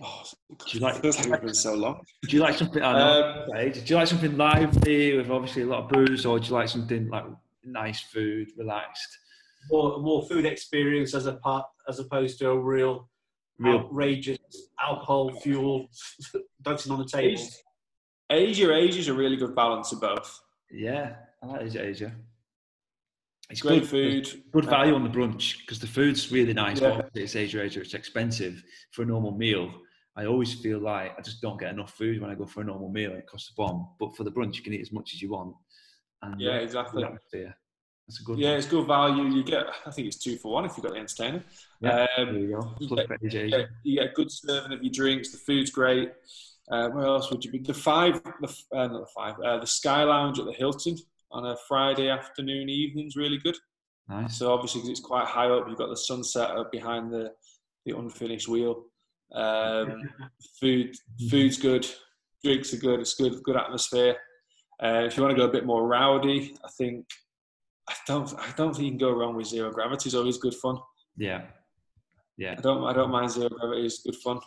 *laughs* oh, do you like? Feels like it's been so long. Do you like something? I know, um, do you like something lively with obviously a lot of booze, or do you like something like nice food, relaxed? More more food experience as a part as opposed to a real, real. outrageous alcohol fueled *laughs* dancing on the table. Asia, Asia is a really good balance of both. Yeah, I like Asia, Asia. It's great good, food, good value on the brunch because the food's really nice. Yeah. But it's Asia, Asia. It's expensive for a normal meal. I always feel like I just don't get enough food when I go for a normal meal. It costs a bomb. But for the brunch, you can eat as much as you want. And yeah, exactly. That's a good. Yeah, it's good value. You get, I think it's two for one if you've got the entertainer. Yeah, um, there you go. You get, you, get, you get, a good serving of your drinks. The food's great. Uh, where else would you be? The five, the, uh, not the five, uh, the Sky Lounge at the Hilton on a Friday afternoon, evening's really good. Nice. So obviously, because it's quite high up, you've got the sunset up behind the the unfinished wheel. Um, food, food's good. Drinks are good. It's good, good atmosphere. Uh, if you want to go a bit more rowdy, I think I don't I don't think you can go wrong with zero gravity. It's always good fun. Yeah, yeah. I don't I don't mind zero gravity. It's good fun.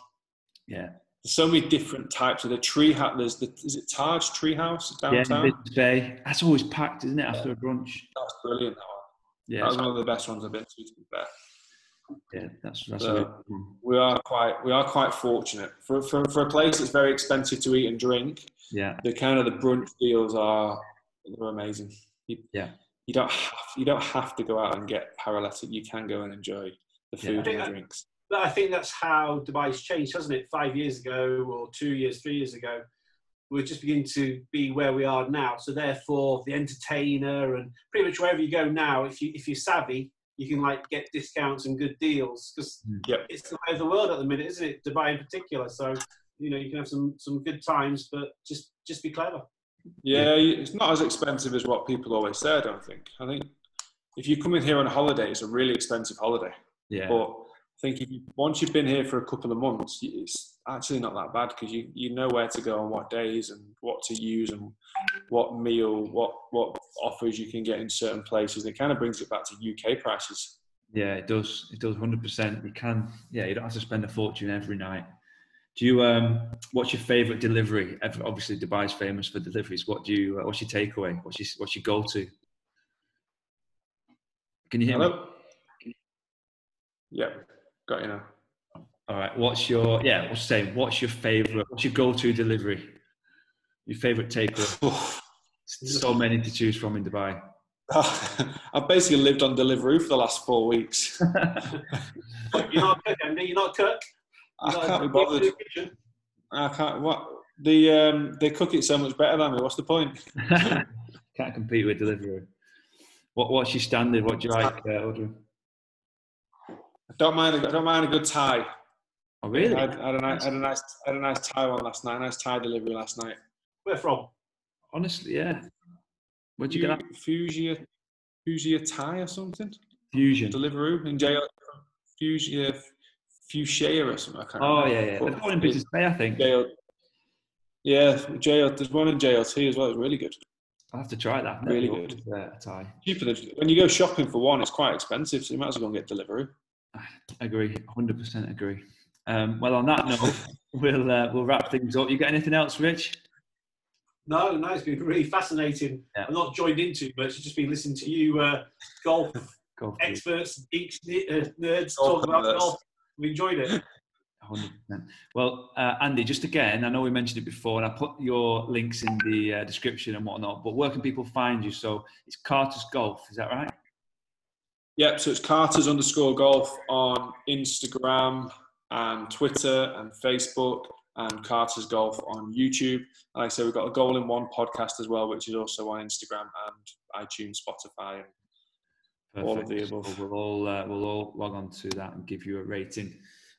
Yeah. There's so many different types of the tree house. There's the is it Taj Tree House downtown? Yeah, Bay. That's always packed, isn't it? After yeah. a brunch. That's brilliant. That one. Yeah, that was one of the best ones I've been to. To be fair. Yeah, that's that's so we are quite we are quite fortunate for, for for a place that's very expensive to eat and drink. Yeah, the kind of the brunch deals are they're amazing. yeah, you don't have you don't have to go out and get paralytic. You can go and enjoy the food yeah. and the drinks. But I think that's how Dubai's changed, hasn't it? Five years ago, or two years, three years ago, we're just beginning to be where we are now. So therefore, the entertainer and pretty much wherever you go now, if you if you're savvy, you can like get discounts and good deals because hmm. yep. it's the way of the world at the minute, isn't it? Dubai in particular. So you know you can have some some good times, but just just be clever. Yeah, it's not as expensive as what people always say. I don't think. I think if you come in here on a holiday, it's a really expensive holiday. Yeah. But I think if you, once you've been here for a couple of months, it's actually not that bad because you, you know where to go on what days and what to use and what meal, what what offers you can get in certain places. It kind of brings it back to UK prices. Yeah, it does. It does. Hundred percent. You can. Yeah, you don't have to spend a fortune every night. Do you? Um, what's your favourite delivery? Obviously, Dubai's famous for deliveries. What do you? Uh, what's your takeaway? What's your What's your go to? Can you hear Hello? me? Yeah, got you now. All right. What's your? Yeah, what's saying? What's your favourite? What's your go to delivery? Your favourite takeaway? *sighs* so many to choose from in Dubai. *laughs* I've basically lived on Deliveroo for the last four weeks. *laughs* you're not cook, Andy. You're not cook. I can't be bothered. I can't. What the um, they cook it so much better than me. What's the point? *laughs* *laughs* can't compete with delivery. What What's your standard? What do you like, uh, Audrey? I don't mind. I don't mind a good Thai. Oh really? I had, I had, a, nice, I had a nice, I had a nice Thai one last night. A nice Thai delivery last night. Where from? Honestly, yeah. Where'd you, you get that? Fuchsia, Fuchsia Thai or something. Fusion. Deliveroo in jail. Fuchsia, Fuchsia or something. I can't oh, remember. yeah, yeah. They're in Business Bay, I think. JL, yeah, JL, there's one in JLT as well. It's really good. I'll have to try that. Really good. Uh, Cheaper than, when you go shopping for one, it's quite expensive, so you might as well go and get delivery. I agree, 100% agree. Um, well, on that note, *laughs* we'll uh, we'll wrap things up. You got anything else, Rich? No, no, it's been really fascinating. Yeah. I'm not joined into much. I've just been listening to you, uh, golf, *laughs* golf experts, geeks, uh, nerds golf talk about nerds. golf. We enjoyed it. *laughs* 100%. Well, uh, Andy, just again, I know we mentioned it before, and I put your links in the uh, description and whatnot. But where can people find you? So it's Carter's Golf, is that right? Yep. So it's Carter's underscore golf on Instagram and Twitter and Facebook, and Carter's Golf on YouTube. Like I say, we've got a Goal in One podcast as well, which is also on Instagram and iTunes, Spotify, and Perfect. all of the above. We'll all uh, we'll all log on to that and give you a rating.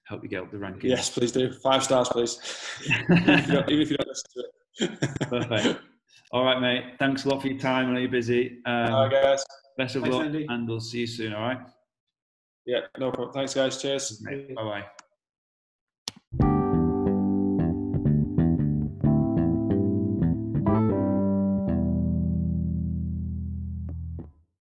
Help you get up the ranking. Yes, please do. Five stars, please. *laughs* even, if even, if you don't listen to it. Perfect. All right, mate. Thanks a lot for your time. I know you're busy. Um, all right, guys. Best of Thanks, luck, Andy. and we'll see you soon. All right. Yeah, no problem. Thanks, guys. Cheers. Bye bye.